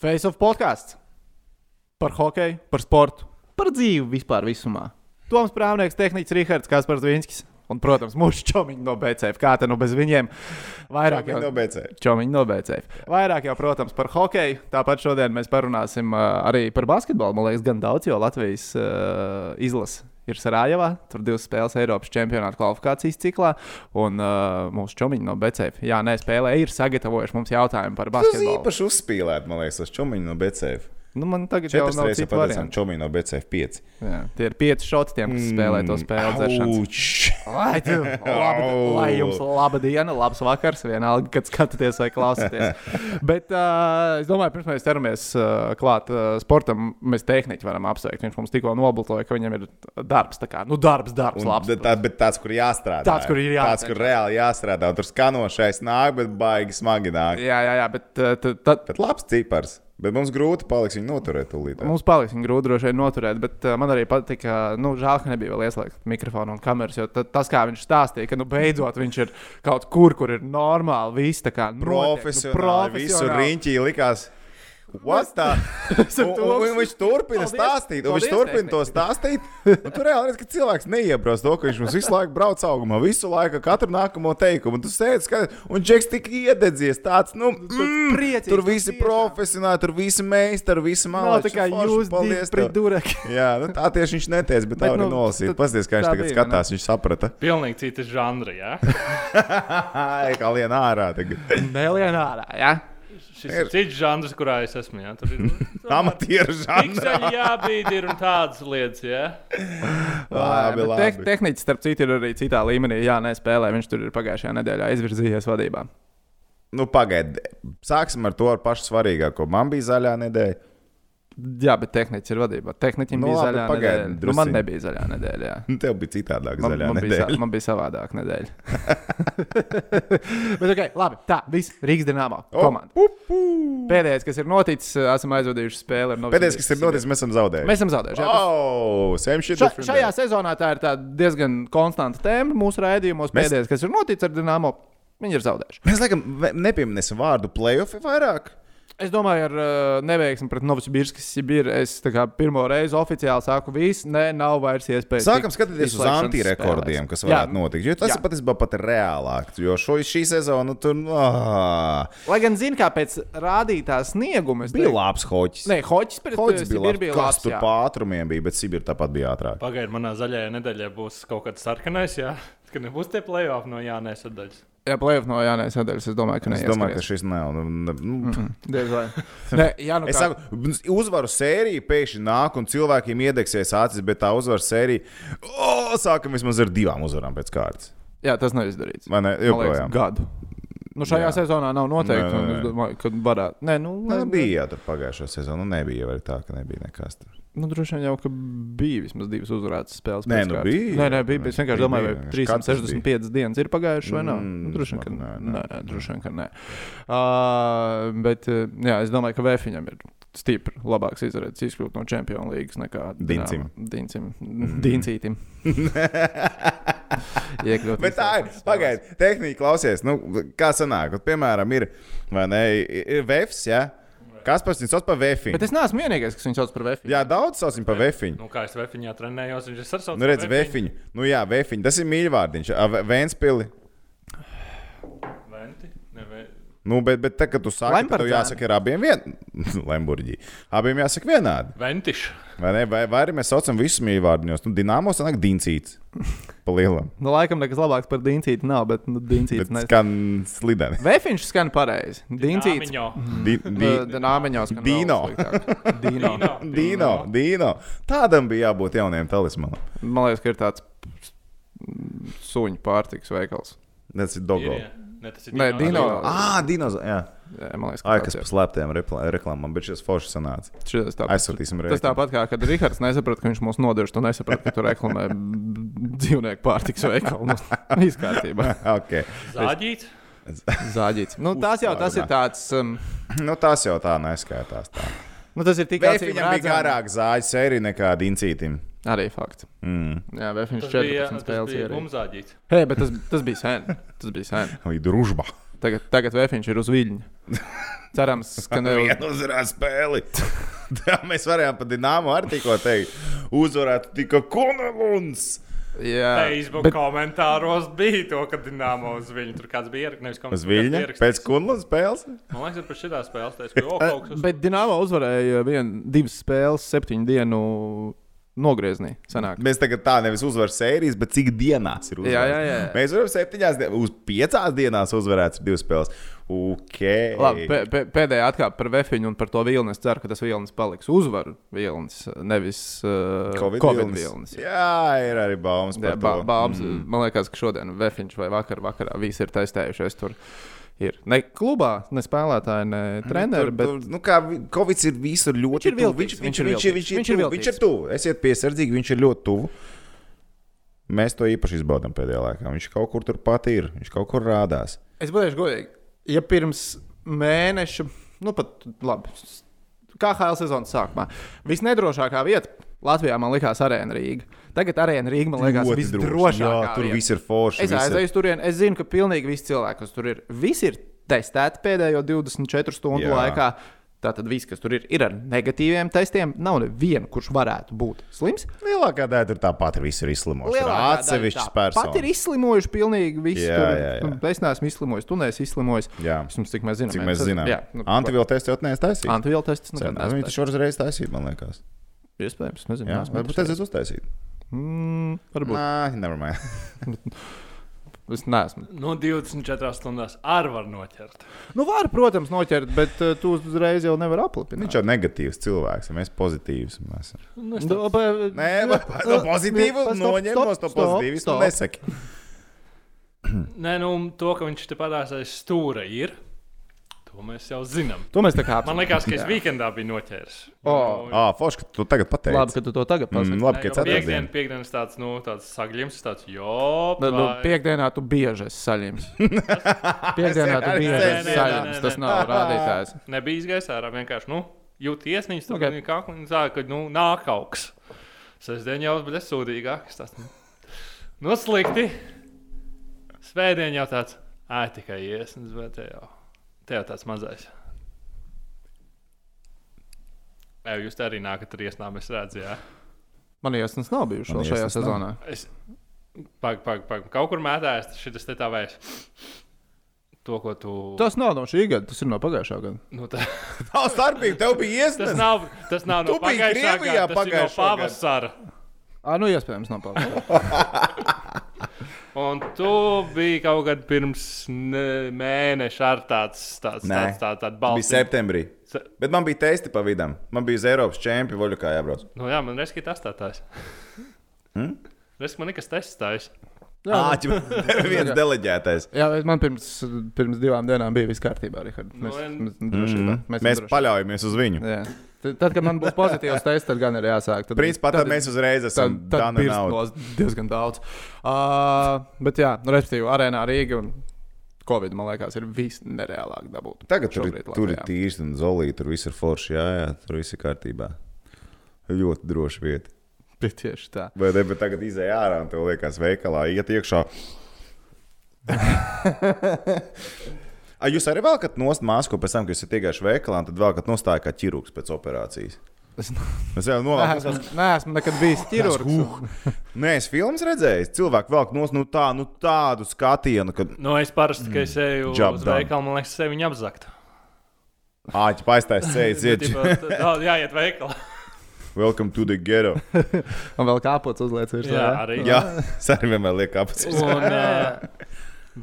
Face of podkāsts par hokeju, par sportu, par dzīvi vispār visumā. Toms Prāvnieks, tehnicis Rihards Kaspars Vinskis. Un, protams, mūsu čomiņi no BCF. Kā te nu bez viņiem? Vairāk Čomiņi no BCF. Čomiņi no BCF. Vairāk jau, protams, par hokeju. Tāpat šodien mēs parunāsim uh, arī par basketbolu. Man liekas, gan daudz, jo Latvijas uh, izlase ir Sarajevā. Tur divas spēles Eiropas čempionāta kvalifikācijas ciklā. Un uh, mūsu čomiņi no BCF. Jā, nē, spēlē ir sagatavojuši mums jautājumu par Tas basketbolu. īpaši uzspīlēt, man liekas, tas čomiņš no BCF. Nu, man tagad jau nav citu variantu. čomiņš no BCF 5. Jā, tie ir pieci šoti tiem, kas spēlē to spēli dzeršanas. Lai, tu, laba, lai jums laba diena, labs vakars, vienalga, kad skatāties vai klausāties. Bet uh, es domāju, pirms mēs ķeramies uh, klāt uh, sportam, mēs tehniski varam apsveikt. Viņš mums tikko nobaltoja, ka viņam ir darbs. tā Kā, nu, darbs, darbs, Un labs. bet Tā, bet tāds, kur jāstrādā. Tāds, kur ir jācenšas. Tāds, kur reāli jāstrādā. Un Tur skanošais nāk, bet baigi smagi nāk. Jā, jā, jā, bet uh, tad Bet labs cipars. Bet mums grūti paliks viņu noturēt tūlīt. mums paliks viņa grūti droši vien noturēt. Bet uh, man arī patika, nu, žēl, ka nebija vēl ieslēgta mikrofona un kameras. Jo ta, tas, kā viņš stāstīja, ka nu, beidzot viņš ir kaut kur, kur ir normāli, viss tā kā notiek, nu, Profesionāli. Visu profesionāli. riņķī likās. What the? Un, to- un, un viņš turpina Paldies. stāstīt, un viņš Paldies, turpina to stāstīt. Tur reāli redz, ka cilvēks neiebrauc to, ka viņš mums visu laiku brauc augumā, visu laiku, katru nākamo teikumu. Un tu sēdi, skaties, un Džeks tik iededzies tāds, nu, mm, priecīgs, tur visi profesionāli, tur visi meistari, visi malāči. tā kā jūs divi pret durek. Jā, nu, tā tieši viņš neteica, bet, Bet, tā var nu, nolasīt. Pasties, kā viņš tagad bija, skatās, viņš saprata. Pilnīgi cita žanra. Ja? Ai, kā lien ārā tagad. Nelienā ārā. Ja? Šis ir cits žanrs, kurā es esmu. Ja? Tur ir Amatieru žanrā. Pikseļi jābīd ir un tādas lietas. Ja? Labi, labi. Te, tehniķis, starp citu, ir arī citā līmenī. Jā, nespēlē. Viņš tur ir pagājušajā nedēļā izvirzījies vadībā. Nu, pagaidi. Sāksim ar to ar pašu svarīgāko. Man bija zaļā nedēļa. Jā, bet tehniķis ir vadībā. Tehniķim Nu, bija labi, zaļā pagaidi, nedēļa. Nu, man nebija zaļā nedēļa. Nu, tev bija citādāk Man, zaļā man, bija, nedēļa. man bija savādāk nedēļa. bet, ok, labi. Tā, viss Rīgas dīnāmā komanda. Oh, pu, pu. Pēdējais, kas ir noticis, esam aizvadījuši spēli. Pēdējais, kas ir noticis, mēs esam zaudējuši. Mēs esam zaudējuši. jā, Oh. Ša, šajā sezonā tā ir tāda diezgan konstanta tēma mūsu raidījumos. Mēs- Pēdējais, kas ir noticis ar Dienāmo, viņi ir zaudējuši. Mēs laikam nepieminēsim vārdu playoff vairāk. Es domāju, ar uh, neveiksmi pret Novosibīrskas Sibīru es kā pirmo reizi oficiāli saku, viss, nē, nav vairs iespējas. Sākam skatīties uz antirekordiem, kas Jā. varētu notikt. Jo tas Jā. ir patiesībā pat reālāk. Jo šo, šī sezona tur ah, Lai gan zinu, kā pēc rādītā snieguma. es bija teiktu- labs hoķis. Nē, Hoķis pret Hoķis bija Sibiru labs. bija Kas labs. tur jā. pa ātrumiem bija, bet Sibīra tāpat bija ātrāk. Pagaidiet, manā zaļajā nedēļā būs kaut kāds sarkanais, jā? ka nebūs tie playoff no Jānēs sadaļas. Jā, plēsoņa no Jānis Sadaļas. Es domāju, ka Es neieskries. domāju, ka šis nav. Nu, nu, vai. Nē, jā, nu Es kā- saku, uzvaru sērija pēkšņi nāk, un cilvēkiem iedegsies acis, bet tā uzvaru sērija. O, sākam vismaz ar divām uzvarām pēc kārtas. jā, tas nav izdarīts. Vai ne? Joprojām. gadu. Nu, šajā Jā. jā. sezonā nav noteikti. Nē, nē, Es nē. domāju, ka varētu. Nē, nu, nē, bija jau tur pagājušā sezona. Nu, nebija jau tā, ka nebija nekas tur. Nu, droši vien jau, bija vismaz divas uzvarētas spēles. Nē, nu bija. Nē, nē, bija. Es vienkārši domāju, vai Vienkārši katrs 365 dienas ir pagājušas vai. Mm, Nu, droši vien, ka nē, nē. nē, nē, droši vien, ka nē. Uh, bet, jā, es domāju, ka Vēfiņam ir stipri labāks izredzes izkļūt no Champions League nekā Dincim. Dincim. Dincītim. Iekļūt Bet tā ir. Pagaidiet, tehniski klausies. Nu, kā sanāk? Piemēram, ir, ne, ir vefs, ja? Kas pats viņu sauc par vefiņu? Bet es neesmu vienīgais, kas viņu sauc par Vēfiņu. Jā, daudz sauc viņu par vefiņu. Nu, kā es vefiņā trenējos, viņš ir sarsaucis. Nu, redz, vefiņu. Nu, jā, vefiņu. Tas ir mīļvārdiņš. Vēnspili. Venti? Ne, ve... Nu, bet, bet tā, kad tu saki, tev jāsaka, ir abiem vien... Lemburģī. Abiem jāsaka vienādi. Ventiš. Vai, ne? vai, vai arī mēs saucam visus mīļvārdiņos? Nu, Dināmos sanāk dincīts. Pa lielam. Nu, laikam nekas labāks par Dincīti nav, bet nu, Dincīts Bet skan slideni. Vēfiņš skan pareizi. Dincīts. Dināmiņo. Di, di, Dino. Dino. Dino. Dino, Dino. Tādam bija jābūt jauniem talismanam. Man liekas, ka ir tāds suņu pārtiks veikals. Tas ir Dogo. jā. Ne, tas ir Nē, Dino. Ah, dinozaurs. Jā, Jā, man liekas, Ai, tāds kas ir. par slēptiem reklāmām, bet šis foršs sanāca. Šitas tāpat. Aizsūtīsim Tas reizi. tāpat kā, kad Rihards nesaprata, ka viņš mūs nodevis, tu nesaprati, ka tur reklamē dzīvnieku pārtiks veikalu. Nu, Izkārtībā. okay. Zāģīts. Zāģīts. Nu, tas jau tas ir tāds. Um, Nu, tas jau tā neskaitās. Tā. Nu, tas ir tik acīm Viņam bija redzami. garāk zāģis sērija nekā Dincītim. Arī fakts. Mm. Jā, bija, 14 tas spēles ir. mums. Hei, bet tas, tas bija sen. Tas bija sen. Vai družba? Tagad, tagad Vēfiņš ir uz viļņa. Cerams, ka ne Vienu uzvarētu spēli. Tā mēs varējām pat Dienāmu arī tikko teikt. Uzvarētu tikai Koneluns. Jā, Facebook bet, komentāros bija to, ka Dienāmo uz viņu tur kāds bija ierakstījis. Nevis Uz ierakstījis. pēc Koneluns spēles. Man liekas, ka par šitā spēlē teiks, ka oh, kaut kas bet Dienāmo uzvarēja vien, divas spēles, septiņu dienu nogriezienī. Mēs tagad tā nevis uzvaram sērijas, bet cik dienās ir uzvarēts. Jā, jā, jā. Mēs varam septiņās uz piecās dienās uzvarēt divas spēles. Ok. Labi, pē, pē, pēdējā atkāpe par Vēfiņu un par to vilni. Es ceru, ka tas vilnis paliks uzvaru vilnis, nevis uh, Covid, Covid vilnis. Jā, ir arī baumas Jā, ba. Bābs, mm. Man liekas, ka šodien Vēfiņš vai vakar, vakarā visi ir testējušies tur. Ir ne klubā, ne spēlētāji, ne treneri, Tur- bet tur, nu, kā vi- Covid ir visur ļoti ir tuvu. viltīgs, Viņš, viņš ir viņš, viņš, viņš, viņš ir ir tuvu, viņš ir tuvu. Esiet piesardzīgi, viņš ir ļoti tuvu. Mēs to īpaši izbaudām pēdējā laikā. Viņš kaut kur turpat ir, viņš kaut kur rādās. es būšu godīgi. Ja pirms mēneša, nu pat labi, KHL sezonas sākumā, visnedrošākā vieta Latvijā man likās arēna Rīga. Tagad arēna Rīga man liekas droši. visdrošākā. Jā, tur vieta. viss ir forši. Es ir- aizēju tur, es zinu, ka pilnīgi visi cilvēki, kas tur ir, visi ir testēti pēdējo 24 stundu Jā. Laikā. Tātad viss, kas tur ir, ir ar negatīviem testiem. Nav neviena, kurš varētu būt slims. Lielākā daļa tur tāpat ir ir izslimojuši. Ir atsevišķas tā. Pat ir personas. izslimojuši pilnīgi visi. Jā, tur. jā, jā. Es neesmu izslimojis, tu neesi izslimojis. Jā. Vismaz, cik mēs zinām. Cik mēs zinām. Jā, nu, Antivielu testu jau neesmu taisījis. Antivielu testus nekad Viņi neesmu taču uzreiz taisīja, man liekas. taisījis. Iespējams, nezinu. Jā, varbūt taisījis. tas ir uztaisīt. Mm, varbūt. Nē, never mind. Es neesmu. no 24 stundās arī var noķert. Nu, var, protams, noķert, bet uh, tu uzreiz jau nevari aplipināt. Viņš jau negatīvs cilvēks, un mēs pozitīvs. Mēs... Nu, Nu, tā- pa- Nē, no pozitīvu noņem no to pozitīvu. Nesaki. Nē, nu, to, ka viņš te padās aiz stūra ir. To mēs jau zinām. To mēs tā kā Man liekas, ka es weekendā biju noķēris. O. Nu, Ah, Forši, ka tu tagad pateici. Labi, ka tu to tagad pasaki. Mm, labi, Nē, ka ceturtdien. Piektdien, piekdienas tāds, nu, tāds sagļums, tāds, jo, Nu, nu, Piektdienā tu bieži esi saļņēmis. Piektdienā tu bieži esi nē, Tas nav rādītājs. nebija izgājis ārā. Vienkārši, nu, jūt iesniņas, tur Okay. okay. kakliņš tā, ka, nu, nāk kas. Sestdien jau bija sūdīgāks. Tas, nu, nu, slikti. Svētdien jau tāds, ē, tikai iesniņas, bet jau, te jau tāds mazais. Ej, jūs arī nākat ar iesnām, es redzu, jā. Man iesnas nav bijušas vēl šajā sezonā. Es pag, pag, pag, kaut kur mētājas šis te tā vairs. To, ko tu. Tas nav no šī gada, tas ir no pagājušā gada. Nu, tā, Nav starpība, tev bija tas iesnas. nav, tas nav no Tu biji pagājušā gada, tas ir no pavasara. Ah, nu, iespējams, nav pagājušā. Un tu biji kaut kad pirms ne- mēneša ar tāds, tāds, tāds, tāds, tāds Bija balsts. septembrī. Se- Bet man bija testi pa vidam. Man bija uz Eiropas čempionu voļu kā jābrauc. Nu, jā, man reizē tas tā tāds. Hmm? Reiz man nekas testājas. Jā, viens deleģētais. Jā, bet man pirms, pirms divām dienām bija viss kārtībā. Richard. Mēs, Nu, mēs, drošībā. Mm. Mēs, esam mēs drošībā. paļaujamies uz viņu. Jā. Tad, tad, kad man būs pozitīvs tests, tad gan ir jāsāk. Tad, Principā tad mēs uzreiz esam tad, tad pirkstos diezgan daudz. Uh, bet jā, nu, respektīvi, arēnā Rīga un Covid, man liekas, ir visnereālāk dabūt. Tagad tur, ir- šobrīd tur ir Latvijā. tīrs un zolīti, tur viss ir forši. Jā, jā, tur viss ir kārtībā. Ļoti droši vieta. Bet Tieši tā. Vai ne, bet tagad izēja ārā un tev liekas, veikalā iet iekšā. A, jūs arī velkat nost masku pēc tam, kad esat iegājuši veikalā, un tad velkat nostāju kā ķirurgs pēc operācijas. Es Es jau novēlu, neesmu, neesmu nekad bijis ķirurgs. Nē, es filmas redzēju, cilvēku velk nost nu, tā, nu, tādu skatienu, kad Nu, es parasti, kad es eju Job uz veikalu, man liekas, sevi apzakt. āķi paistājas ceļš, iet. Jā, jāiet veikalā. Welcome to the ghetto. Un vēl kāpots uzliek virsū. Jā, arī. Jā, es arī vienmēr lieku apziņā. Un, uh,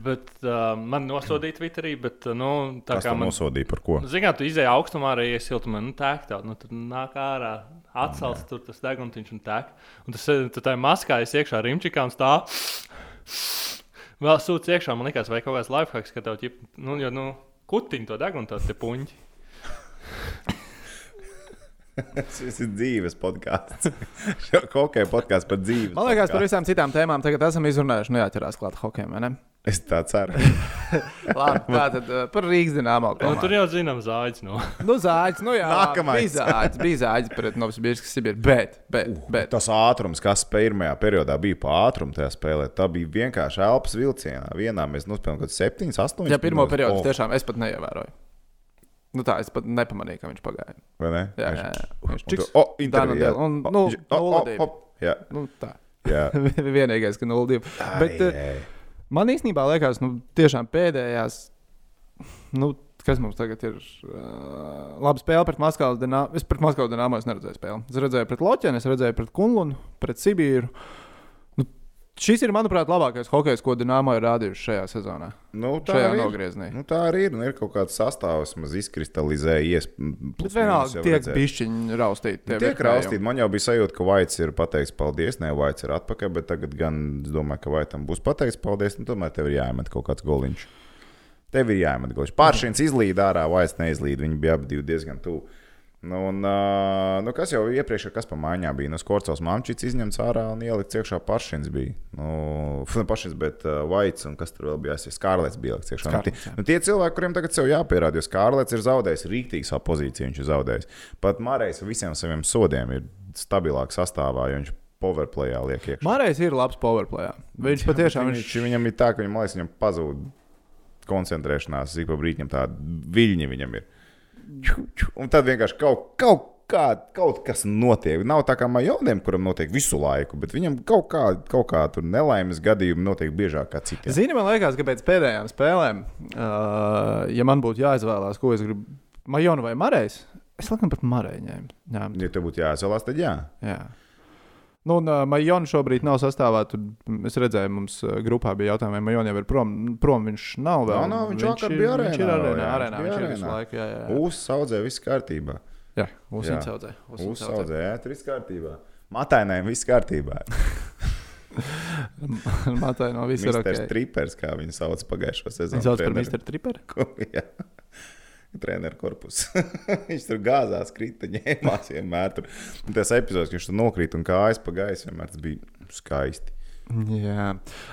bet uh, man nosodīja Twitterī, bet uh, nu, tā Kas kā man. nosodīja par ko? Zinām, tu izēji augstumā, arī ja siltumā, nu, tā kā nu, tur nāk ārā, atcelts tur tas deguntiņš un tā. Un tas tu tā maskā es iekšā rimčikā un tā. Vēl sūdz iekšā, man liekas, vai kaut kāds lifehacks, ka tev ķip, nu, jo, nu, kutiņu to degunu, tos te puņķi. Tas ir dzīves podkāsts. Hokeja podkāsts par dzīvi. Man liekas, par visām citām tēmām tagad esam izrunājuši. Nu, jāķerās klāt hokejam, vai ne? Es tā ceru. Labi, tā tad uh, par Rīgas dīnāmo. Nu, tur jau zinām zāģis. No. Nu, zāģis, nu jā, Nākamais. bija zāģis, bija zāģis pret Novsibīrskas Sibīru, bet, bet, bet. Tas ātrums, kas pirmajā periodā bija pa ātrumu tajā spēlē, tā bija vienkārši elpas vilcienā. Vienā mēs nospēlējām kaut kādas 7, 8. Jā, pirmo periodu tiešām es pat neievēroju. Nu, tā es pat nepamanīju, ka viņš pagāja. Vai ne? Jā, Viņš- jā, jā. Viņš čiks, O, nedēļa. Un, nu, o, o, o, Jā, Nu, tā. jā. Vienīgais, ka 0-2. Bet Ai, eh, ai. man īstenībā liekas, nu, tiešām pēdējās, nu, kas mums tagad ir uh, laba spēle pret Maskavas Dienāmu. Es pret Maskavas Dienāmu neredzēju spēli. Es redzēju pret Loķenu, es redzēju pret Kunlunu, pret Sibīru. Nu, šis ir, manuprāt, labākais hokejs, ko Dienāmo ir rādījuši šajā sezonā. Nu, tā Šajā nogriezienī. Nu, tā arī ir. Nu, ir kaut kāds sastāvs, maz izkristalizējies. Bet vienalga tiek bišķiņi raustīti. Nu, Tiek virknējumi. raustīti. Man jau bija sajūta, ka Vaits ir pateicis paldies. Nē, Vaits ir atpakaļ, bet tagad gan es domāju, ka Vaitam būs pateicis paldies. Nu, tomēr tev ir jāiemet kaut kāds goliņš. Tev ir jāiemet goliņš. Pāršķins izlīd ārā, Vaits neizlīd. Viņi bija abi diezgan tuvu. Nu, un, uh, nu, kas jau iepriekš, ir, kas pa mājām bija? Nu, Skorcels Mamčits izņemts ārā un ielikts iekšā pašins bija. Nu, pašins, bet uh, Vaits un kas tur vēl bija? Es Skārlets bija iekšā. Nu, Skarlets, tie, nu, tie cilvēki, kuriem tagad sev jāpierāda, jo Skārlets ir zaudējis rīktīgi savu pozīciju, viņš ir zaudējis. Pat ar visiem saviem sodiem ir stabilāk sastāvā, jo viņš powerplayā liek iekšā. Marais ir labs powerplay. Viņš patiešām viņš, viņš... viņam ir tā, ka viņam, liekas, viņam pazūd koncentrēšanās, ik pa brīdim tāda viļņa viņam ir. Un tad vienkārši kaut, kaut, kā, kaut kas notiek. Nav tā kā majoniem, kuram notiek visu laiku, bet viņam kaut kā, kaut kā tur nelaimes gadījumi notiek biežāk kā citiem. Zini, man liekas, ka pēc pēdējām spēlēm, uh, ja man būtu jāizvēlās, ko es gribu, Majonu vai Marais, es laikam pat Marai ņēmu. ņēmu. Ja tev būtu jāizvēlās, tad jā. Jā. Nu, un uh, Majona šobrīd nav sastāvā. Tur es redzēju, mums grupā bija jautājumi, vai Majona jau ir prom. Prom viņš nav vēl. Nav, nav, viņš vakar ir- bija Viņš ir arēnā arēnā. jā, arēnā viņš viņš ir visu arēnā. laiku. Jā, jā, jā. Uzsaudzē, viss kārtībā. jā uzsaudzē. Jā. Uzsaudzē. jā, tur viss kārtībā. Matainēm viss kārtībā. Matai no viss ir Misters ok. Tripers, kā viņu sauc pagājušo sezonu. Viņš sauc par. Mr. Tripper. Ko- jā. Treneru korpus. viņš tur gāzās, krita, ņēmās vienmēr. Tur. Un tas epizodes, kad viņš tur nokrīt un kājas pa gaisu, vienmēr tas bija skaisti. Jā,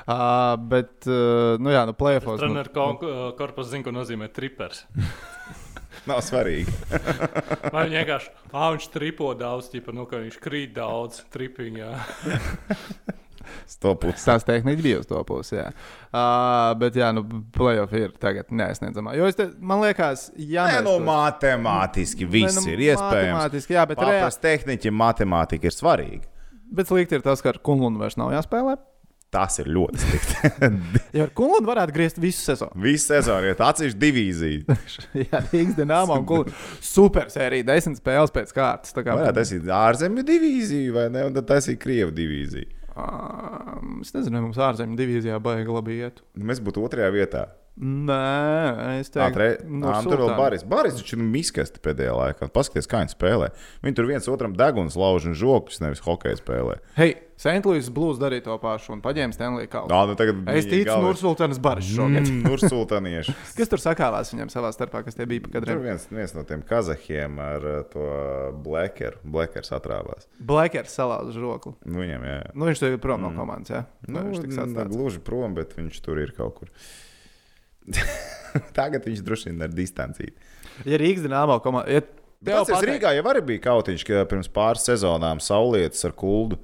uh, bet, uh, nu jā, nu, plēfos. Nu, Treneru ko- korpus zina, ko nozīmē tripers. Nav svarīgi. Vai viņš vienkārši, ah, viņš tripo daudz, tipa, nu, ka viņš krīt daudz, tripiņā. Stopus. Tās tehniski bija uz to pusi. Jā. Uh, bet, jā, nu, playoff ir tagad neaizsniedzamā. Jo es te, man liekas, ja mēs nu, matemātiski viss Nē, nu, ir iespējams. matemātiski, jā, bet reāli- tehniķi matemātika ir svarīga. Bet slikti ir tas, ka ar Kunlunu vairs nav jāspēlē. Tas ir ļoti slikti. Ja ar Kunlunu varētu griezt visu sezonu. Visu sezonu ir atsevišķi divīzija. Jā, Rīgas dīnāmā un Kunlunu. Super sērija, desmit spēles pēc kārtas. Tā kā, Varētu taisīt ārzemju divīziju vai ne? Un tad taisīt Krievu divīziju. Um, es nezinu, vai mums ārzemju divīzijā baigi labi iet. Mēs būtu otrajā vietā. Nē, es Tā, teiktu, no Nā, nu, tur vēl. Baris. Baris taču ir miskasti pēdējā laikā. Paskaties, kā viņi spēlē. Viņi tur viens otram deguns lauž un žokus, nevis hokeja spēlē. Hei, Louis Blues darīja to pašu un paņēma Stanley Kausu. Nā, nu tagad Es ticu, Nursultānas Baris šogad. Mm, Nursultānieši. Kas tur sakāvās viņam savā starpā, kas tie bija pa Tur kadriem? viens, viens no tiem kazahiem ar uh, to Blackeru. Blackers atrāvās. Blakers salauza žokli. Nu, viņam, jā. Nu, viņš tagad prom no komandas, jā. Nu, Nu, viņš ne atstāts. gluži prom, bet viņš tur ir kaut kur. Tagad viņš droši vien ar distancīti. Ja Rīgas dīnāmā komanda. Ja tev Tas pateikt- Rīgā jau bija kautiņš, ka pirms pāris sezonām saulietas ar kuldu.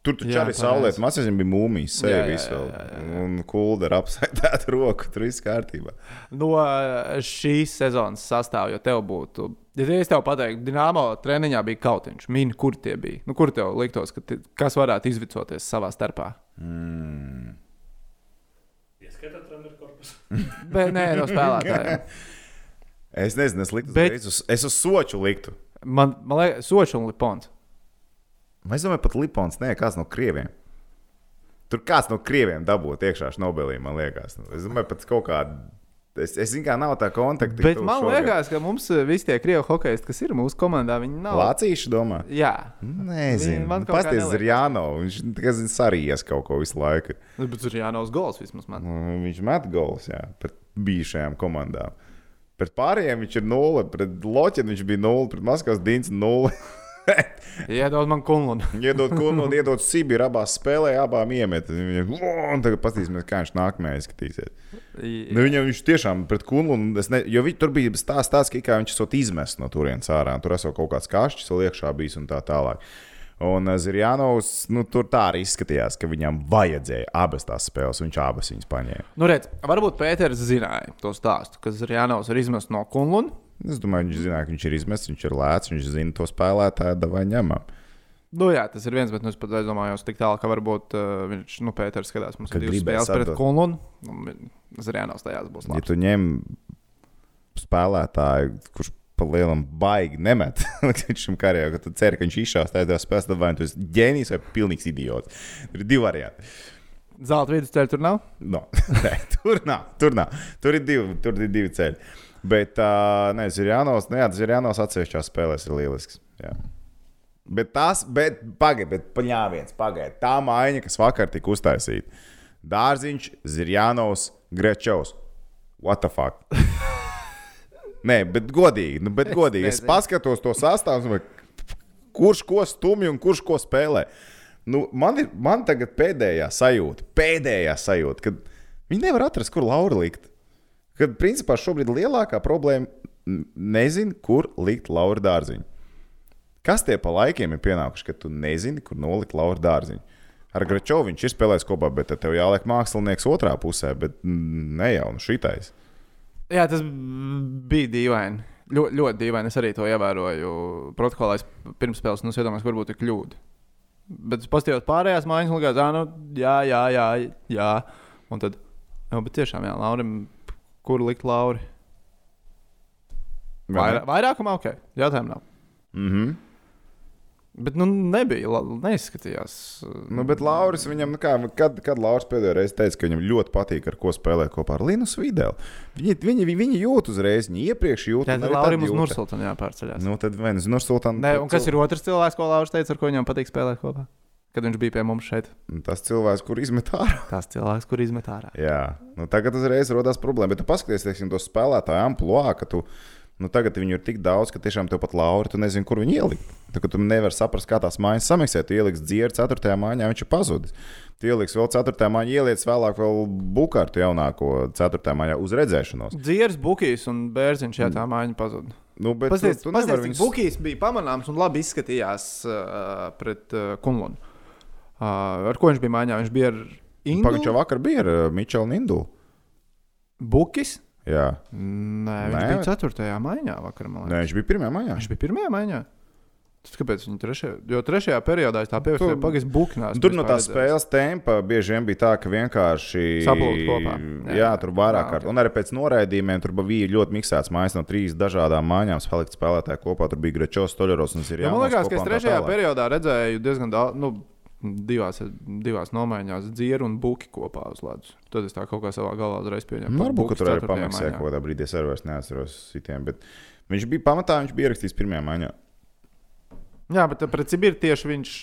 Tur taču Jā, arī saulētas mācīs, bija mūmijas, Jā, jā, sevis jā, vēl. jā, jā, Un kulda ar apsaitētu roku, tur viss kārtībā. no eh, šīs sezonas sastāvā, jo tev būtu. Ja es tev pateiktu, Dienāmo treniņā bija kautiņš, mini, kur tie bija. Nu, kur tev liktos, ka ti- kas varētu izvicoties savā starpā? Mm. Ieskatāt treneru korpus. Bet nē, no spēlētājiem. Es nezinu, es liktu, Bet- es, uz, es uz soču liktu. Man, man liekas, Sočs un Lipons. Es domāju, pat Lipons, nē, kāds no krieviem. Tur kāds no krieviem dabūja iekšā Nobelī, man liekas. Es domāju, pat kaut kāda. Es, es zinu, kā nav tā kontakta. Bet man šogad. liekas, ka mums eh, visi tie krievu hokeisti, kas ir mūsu komandā, viņi nav. Vācieši domā. Jā, Nezinu, Man Pastāstiet, neliekas. ir jānov. Viņš tikai zina sarījies kaut ko visu laiku. Nu, bet tur ir jānauc gols vismaz man. Nu, Viņš met gols, jā, pret bijušajām komandām. Pret pārējiem viņš ir nulle, pret Loķinu viņš bija nulle, pret Maskavas Dīns nulle. Iedod man kunlunu. Iedod kunu un iedod Sibīru abās spēlē, abām iemet. Un tagad paskatīsimies, kā viņš nākamajā izskatīsies. Nu, viņam viņš tiešām pret kunu, un es ne, jo vi, tur bija stāsts tāds, ka viņš esot izmests no turienes ārā, tur esot kaut kāds kašķis vēl iekšā bijis un tā tālāk. Un uh, Zirjanovs, nu, tur tā arī izskatījās, ka viņam vajadzēja abas tās spēles, un viņš abas viņas paņēma. Nu, redz, varbūt Pēters zināja to stāstu, ka Zirjānaus ir izmests no Kunluna. Es domāju, viņš zināja, ka viņš ir izmests, viņš ir lēts, viņš zina to spēlētāju, vai ņemam. Nu, jā, tas ir viens, bet nu, es pat ka tik tālu, ka varbūt uh, viņš, nu, Pēters skatās, mums Kad ir divas spēles pret atdot. Kunlunu. Zirjānaus tajās būs Ja labi. tu ņem spēlētāju, kurš pa lielam baigi nemet līdz šim karjeram, ka tu ceri, ka viņš izšaus tādā spēlē, tad vai nu tu esi ģēnijs vai pilnīgs idiots. Ir divi varianti. Zelta vidusceļa tur nav. No, nē, tur nav, tur nav. Tur ir divi, tur ir divi ceļi. Bet, uh, nē, Zirjānos, nu, jā, Zirjānos atsevišķās spēlēs ir lielisks. Jā. Bet tas, bet pagaidi, bet paņāviens, pagaidi. Tā maiņa, kas vakar tika uztaisīta. Dārziņš, Zirjānos, Grečovs. What the fuck? Nē, bet godīgi, nu, bet godīgi. Es nezinu. paskatos to sastāvu, kurš ko stumj un kurš ko spēlē. Nu, man ir man tagad pēdējā sajūta, pēdējā sajūta, kad viņi nevar atrast, kur Laura likt. Kad principā šobrīd lielākā problēma n- nezinu, kur likt Laura dārziņu. Kas tie pa laikiem ir pienākuši, ka tu nezini, kur nolikt Laura dārziņu? Ar Grečovu viņš ir spēlējis kopā, bet tev jāliek mākslinieks otrā pusē, bet ne jau nu šitais. Jā, tas bija dīvaini. Ļoti, ļoti dīvaini. Es arī to ievēroju. Protokolā es pirms spēles nu, iedomājos, ka varbūt ir kļūda. Bet es paskatījos pārējās mājas, un likās, ah, nu, jā, jā, jā, jā. Un tad, jā, bet tiešām, jā, Laurim, kur likt Lauri? Vai ne? Vairāk, vairākumā, ok, jautājumu nav. Mhm. Bet, nu, nebija, neizskatījās. Nu, bet Lauris viņam, nu kā, kad, kad Lauris pēdējo reizi teica, ka viņam ļoti patīk, ar ko spēlēt kopā ar Linus Videlu. Viņi, viņi, viņi jūt uzreiz, viņi iepriekš jūt. Arī Laurim uz jūta. Nursultanu jāpārceļās. Nu, tad viens no Nursultāna. Nē, un kas ir otrs cilvēks, ko Lauris teica, ar ko viņam patīk spēlēt kopā? Kad viņš bija pie mums šeit. Tas cilvēks, kur izmet ārā. Tas cilvēks, kur izmet ārā. Jā, nu, tagad uzreiz rodas problēma. Bet tu paskaties, teiksim, to spēlētāju amplitūdu, ka tu, nu, tagad viņu ir tik daudz, ka tiešām tev pat Laura, tu nezini, kur viņu ielikt. Tā, tu nevari saprast, kā tās mājas samiksēt. Tu ieliksi dzieru 4. mājā, viņš ir pazudis. Tu ieliksi vēl 4. mājā, ieliec vēlāk vēl bukārtu jaunāko 4. mājā uz redzēšanos. Dzieras, Bukijs un Bērziņš, jā, tā mājiņa pazuda. Nu, bet Pasties, tu, tu nevari viņus... Bukijs bija pamanāms un labi izskatījās uh, pret uh, Kunlunu. Ar ko viņš bija mājā? Viņš bija ar Pagaidām, Indu. vakar bija ar Mičelu Nindu. Bukis? Jā, Nē, viņš Nē. Bija 4. maijā. Vakar, Nē, viņš bija pirmajā mājā. viņš bija 1. maijā. Tad kāpēc viņi trešajā? Jo trešajā periodā tā ka pagaidām bukinās. Tur no tās spēles tempa bieži vien bija tā, ka vienkārši Saplūst kopā. Jā, Jā. tur vairāk kārt. Un arī pēc noraidījumiem tur bija ļoti miksēts mājas no trīs dažādām mājām. Spēlēt spēlētāji kopā. Tur bija Grečovs, Toļeros un Ja, Sirjāns. man liekas, ka es trešajā periodā redzēju diezgan daudz. Nu, Divās, divās nomaiņās dzieru un buki kopā uz ledus. Tad es tā kaut kā savā galvā uzreiz pieņēmu. Nu, Varbūt tur arī pamaksāja kaut kādā brīdī. Es arī vairs neatceros citiem. Bet viņš bija pamatā, viņš bija ierakstījis pirmajā maiņā. Jā, bet pret Sibīru tieši viņš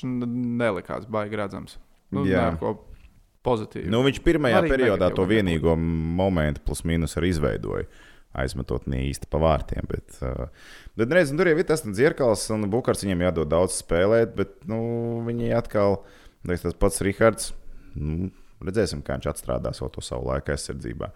nelikās baigi redzams. Nu, Jā. ko pozitīvu. Nu, viņš pirmajā Arī periodā to vienīgo momentu, plus mīnus, arī izveidoja. Aizmetot ne īsti pa vārtiem. Bet, uh, bet reiz, tur jau ir tas dzirkals, un Bukārs viņiem jādod daudz spēlēt, bet nu, viņi atkal, tas pats Rihards. Nu, Redzēsim, kā viņš atstrādās to savu laiku aizsardzībā.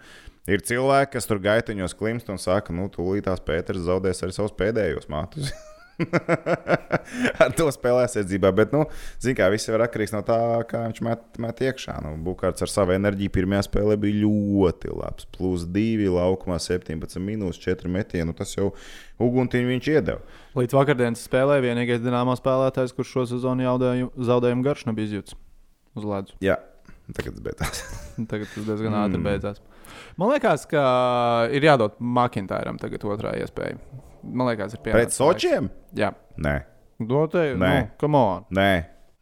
Ir cilvēki, kas tur gaitiņos klimst un saka, nu, tūlītās Pēters zaudēs arī savus pēdējos matus. Ar to spēlē aizsardzībā. Bet, nu, zināmā kā viss ir atkarīgs no tā, kā viņš met, met iekšā. Nu, Bukārts ar savu enerģiju pirmajā spēlē bija ļoti labs. Plus 2, laukumā 17 minūtes, 4 metieni. Nu, tas jau uguntiņu viņš iedeva. Līdz vakardienas spēlē vienīgais dināmā spēlētājs, kurš šo sezonu zaudējumu, zaudējumu garš nebija izjūts uz ledus. Jā, tagad tas beidzās. Tagad tas diezgan ātri beidzās. Man liekas, ka ir jādod Makintāram tagad otrā iespēja. Man liekas, ir Pret pienācis laiks. Sočiem? Jā, Nē, dotai. Nē. Nu, come on. nē.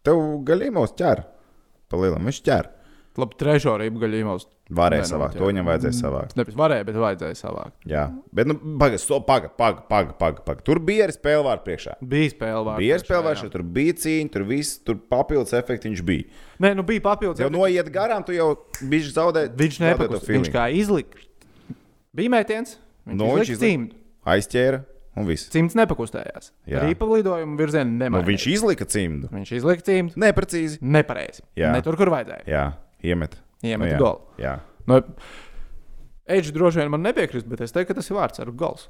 Tev gaļīmos ķer. Palielam, viņš ķer. Labi, trešo rīpu gaļīmos. Varēja Nē, nu, savākt, to viņam vajadzēja savākt. Nevis varēja, bet vajadzēja savākt. Jā, bet, nu, pagaidi, so, pagaidi, pagaidi, pagaidi, pagaidi. Paga. Tur bija arī spēlvārds priekšā. Bija spēle vārds. Bija spēlvārds, tur bija cīņa, tur viss, tur papildus efekts viņš bija. Nē, nu bija papildus. Jau noiet garām, tu jau biji zaudējis. Viņš nepakust. Viņš kā izlika. Bija mētiens. Viņš Nu, no, viņš izlika izlika. Aizķēra un viss. Cimds nepakustējās. Jā. Rīpa lidojumu virzienu Nu, nemainīja. viņš izlika cimdu. viņš izlika cimdu. Neprecīzi. Nepareizi. Jā. Ne tur, kur vajadzēja. Jā, iemet. Iemet jā. golu. Jā. Nu, Eģis droši vien man nepiekrist, bet es teiktu, ka tas ir vārds ar gals.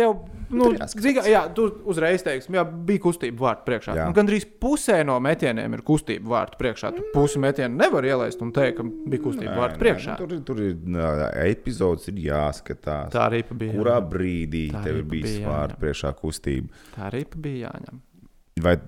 Tev, nu, zini, jā, tu uzreiz teiksi, jā, bija kustība vārtu priekšā. Nu, Gan arī pusē no metieniem ir kustība vārtu priekšā. Tu pusi metienu nevar ielaist un teikt, ka bija kustība vārtu priekšā. Nē, nu, tur, ir- tur ir nā, epizodes, ir jāskatās. Tā arī bija. Kurā jāņem. brīdī Tā tev bija jāņem. priekšā kustība? Tā arī bija jāņem. Vai,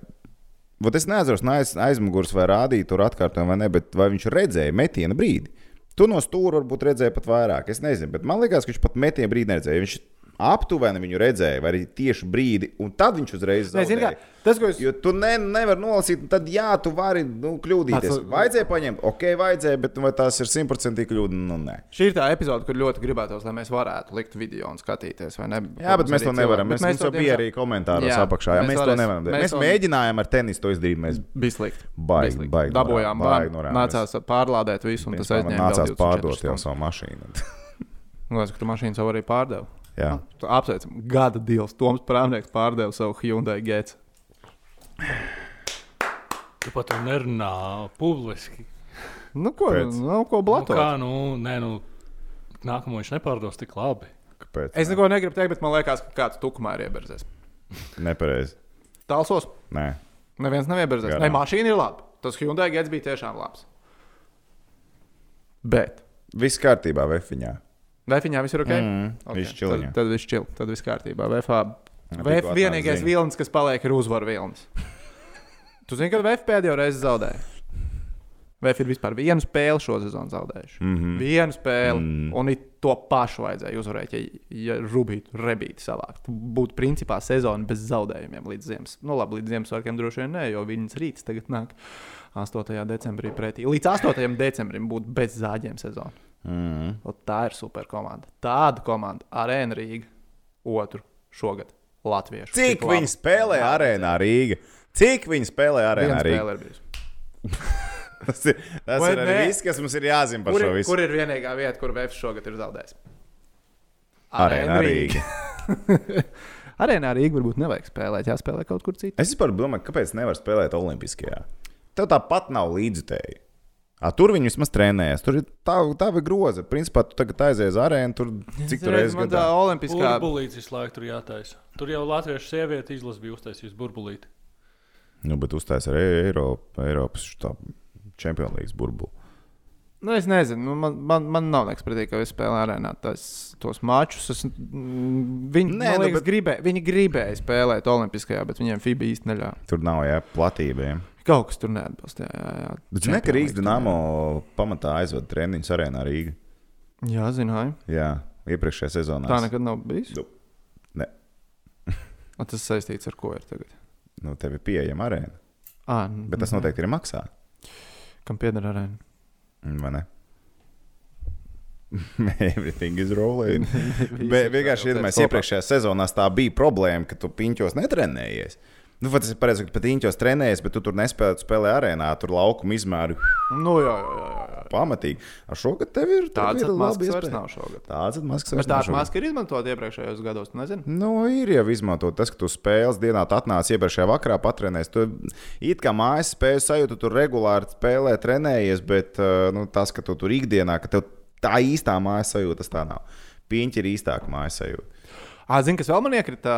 Vat es nezinu, aiz, aizmugures vai rādīju tur atkārtojumu vai ne, bet vai viņš redzēja metiena brīdi? Tu no stūra varbūt redzēji pat vairāk. Es nezinu, bet man liekas, ka viņš pat metiena brīdi neredzēja. Viņš aptuveni viņu redzēja, vai arī tieši brīdi, un tad viņš uzreiz zaudēja. tas, ko es Jo tu ne, nevari nolasīt, un tad jā, tu vari nu, kļūdīties. Tāds- Vajadzēja paņemt, ok, vajadzēja, bet vai tās ir simtprocentīgi kļūda? Nu, nē. Šī ir tā epizode, kur ļoti gribētos, lai mēs varētu likt video un skatīties. vai Ne? Jā, bet mēs to nevaram. Mēs, mēs to bija arī komentāros Jā, apakšā. Jā, mēs mēs, to nevaram darīt. mēs Mēs, to- mēģinājām ar tenisu to izdarīt. Mēs Bija slikti. Baigi, baigi Dabūjām, baigi nācās pārlādēt visu, un tas aizņēma. nācās vēl 24 pārdot jau savu mašīnu. Liekas, ka tu mašīnu savu arī pārdevi. Jā. Tu Apsveicam, gada deals. Toms Prāvnieks pārdeva savu Hyundai Gates. Tu pat tur nerunā publiski. Nu, ko, Pēc. nu, ko Nu, blatot? kā, nu, nē, nu, nākamo viņš nepārdos tik labi. Kāpēc? Es neko negribu teikt, bet man liekas, ka kāds tukumā ir ieberzēs. Nepareizi. Tālsos. Nē. Neviens nav ieberzēs. Nē, mašīna ir laba. Tas Hyundai Gates bija tiešām labs. Bet. Viss kārtībā, vefiņā. Vēfiņā viss ir ok. Mm, viss čiliņā. Tad, tad viss čil, tad viss kārtībā. VF tikko vienīgais ziņa. vilnis, kas paliek, ir uzvaru vilnis. tu zini, kad VF pēdējo reizi zaudēja? VF ir vispār vienu spēli šo sezonu zaudējuši. Mm -hmm. Vienu spēli, Mm. mm. un to pašu vajadzēja uzvarēt, ja, ja Rubītu rebīti savākt. Būtu principā sezona bez zaudējumiem līdz Ziemas. Nu, labi, līdz Ziemassvētkiem droši vien ne, jo viņas rīts tagad nāk 8. decembrī pretī. Līdz 8. decembrim būtu bez zāģiem sezona. Mm. Un tā ir super komanda. Tāda komanda, Arēna Rīga, otru šogad Latviešu. Cik Tik labi. viņi spēlē arēnā Rīga? Cik viņi spēlē arēnā Rīga? Tas ir, tas Vai ir viss, kas mums ir jāzina par Kur, šo visu. kur ir vienīgā vieta, kur VF šogad ir zaudējis? Arēnā Rīga. Arēnā Rīga varbūt nevajag spēlēt, jāspēlē kaut kur citur. Es vispār domāju, kāpēc nevar spēlēt Olimpiskajā. Tev tāpat nav līdzutēji. A, tur viņi vismaz trenējas. Tur ir tā, tā ir groza. Principā tu tagad aizies uz arēnu, tur cik tur reizes man tā gadā. olimpiskā. Burbulītis visu laiku tur jātaisa. Tur jau latviešu sieviete izlase bija uztaisījusi burbulīti. Nu, bet uzstājas arī Eiropa, Eiropas Champions League burbuli. Nu, es nezinu, nu, man, man, man nav nekas pretī, ka es spēlēju arēnā tos, tos mačus. Es, mm, viņi, Nē, nu, liekas, bet- gribē, viņi gribēja spēlēt Olimpiskajā, bet viņiem FIBA īsti neļāva. Tur nav jā, platībiem. Kaut kas tur neatbilst. Jā, jā, jā. Bet zini, ka Rīgas Dienāmo pamatā aizvada treniņus arēnā Rīgā. Jā, zināju. Jā, iepriekšējā sezonā. Tā nekad nav bijis. Nu, ne. Un tas saistīts ar ko ir tagad? Nu, tev ir pieejama arēna. À, Bet tas noteikti ir maksā. Kam pieder arēna? Vai ne? Everything is rolling. Bet vienkārši iedomājieties, iepriekšējā sezonā tā bija problēma, ka tu piņķos netrenējies. Nu, tas ir pareizi, ka pat piņķos trenējies, bet tu tur nespēlē, tu spēlē arēnā, tur laukuma izmēru Nu, jā, jā, jā. jā, pamatīgi. Ar šogad tev ir Tāds maskas labi vairs nav šogad. Tāds ir maskas. Bet vairs tā nav šogad. maska ir izmantota iepriekšējos gados, tu nezini? Nu, ir jau izmantot tas, ka tu spēles dienā atnāc iepriekšējā vakarā patrenējies. Tu it kā mājas spēju sajūtu, tu tur regulāri spēlē, trenējies, bet uh, nu, tas, ka tu tur ikdienā, ka tev tā īstā mājas sajūta, tas tā nav. Piņķi ir īstāka mājas sajūta. Zini, kas vēl man iekrita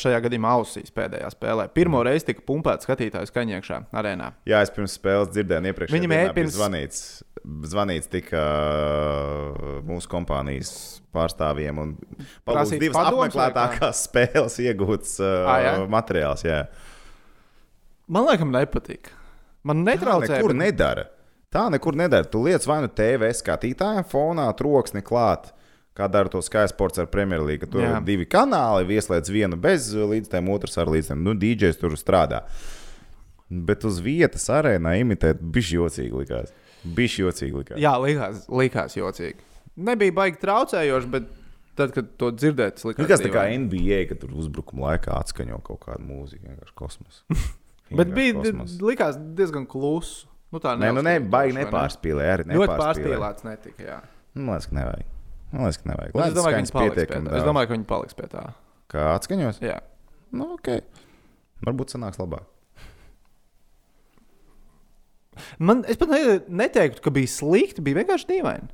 šajā gadījumā ausīs pēdējā spēlē. Pirmo reizi tika pumpēts skatītājs kaņiekšā arēnā. Jā, es pirms spēles dzirdēju, iepriekš Viņa mēģina pirms- zvanīts. Zvanīts tika mūsu kompānijas pārstāvjiem un palūdz divas padoms apmeklētākās spēles iegūts uh, jā? materiāls. Jā. Man liekas, nepatīk. Man Tā netraucē. nekur bet- nedara. Tā nekur nedara. Tu lietas vai nu TV skatītājiem fonā, troksni klāt. Kā dara to Sky Sports ar Premjerlīgu. Tur ir divi kanāli, ieslēdz vienu bez līdzstājiem, otrs ar līdzstājiem. Nu, DJs tur strādā. Bet uz vietas arēnā imitēt bija jocīgi. Likās. Bija jocīgi. Likās. Jā, likās, likās jocīgi. Nebija baigi traucējoši, bet tad, kad to dzirdēt, tas likās. Likās tā kā. NBA, kad tur uzbrukuma laikā atskaņo kaut kādu mūziku. Vienkārši kosmos. Bet bija kosmos. likās diezgan klusu. Nu, tā Nē, nu ne, baigi ne? nepārspīlēja. Arī Ļoti pārspīlēts netika. Jā. Man liekas, ka nevajag. Man liekas, ka nevajag. Un Es Lai domāju, ka viņi paliks pie tā. Es domāju, ka viņi paliks pie tā. Kā atskaņos? Jā. Nu, ok. Varbūt sanāks labāk. Man, es pat ne, neteiktu, ka bija slikti, bija vienkārši dīvaini.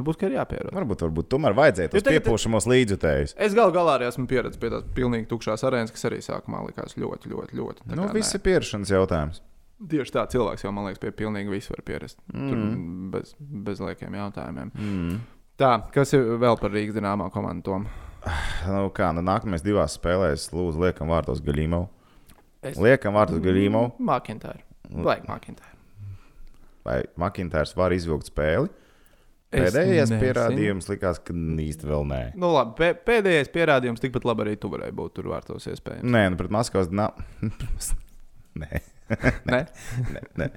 Varbūt, ka ir jāpierod. Varbūt, varbūt tomēr vajadzēja tos piepūšamos līdzjutējus. Es galu galā arī esmu pieredzējis pie tās pilnīgi tukšās arēnas, kas arī sākumā likās ļoti, ļoti, ļoti. Nu, viss ir pierašanas jautājums. Tieši tā cilvēks jau, man liekas, pie pilnīgi visu var pierast. Mm. Tur Mm. bez, bez liekiem jautājumiem. Mm. Tā, kas ir vēl par Rīgas dīnāmā komandu? Tom? Nu, kā, nu, nākamais divās spēlēs, lūdzu, liekam vārtos Gaļīmo. Es- Liekam vārtos Gaļīmo. Makintāra. Vajag Makintāra. Vai Makintārs var izvilkt spēli? Pēdējais pierādījums likās, ka īsti vēl nē. Nu, labi, pē, pēdējais pierādījums tikpat labi arī tu varēji būt tur vārtos iespējams. Nē, nu, pret Maskavas nav. nē. Ne? Nē, nē.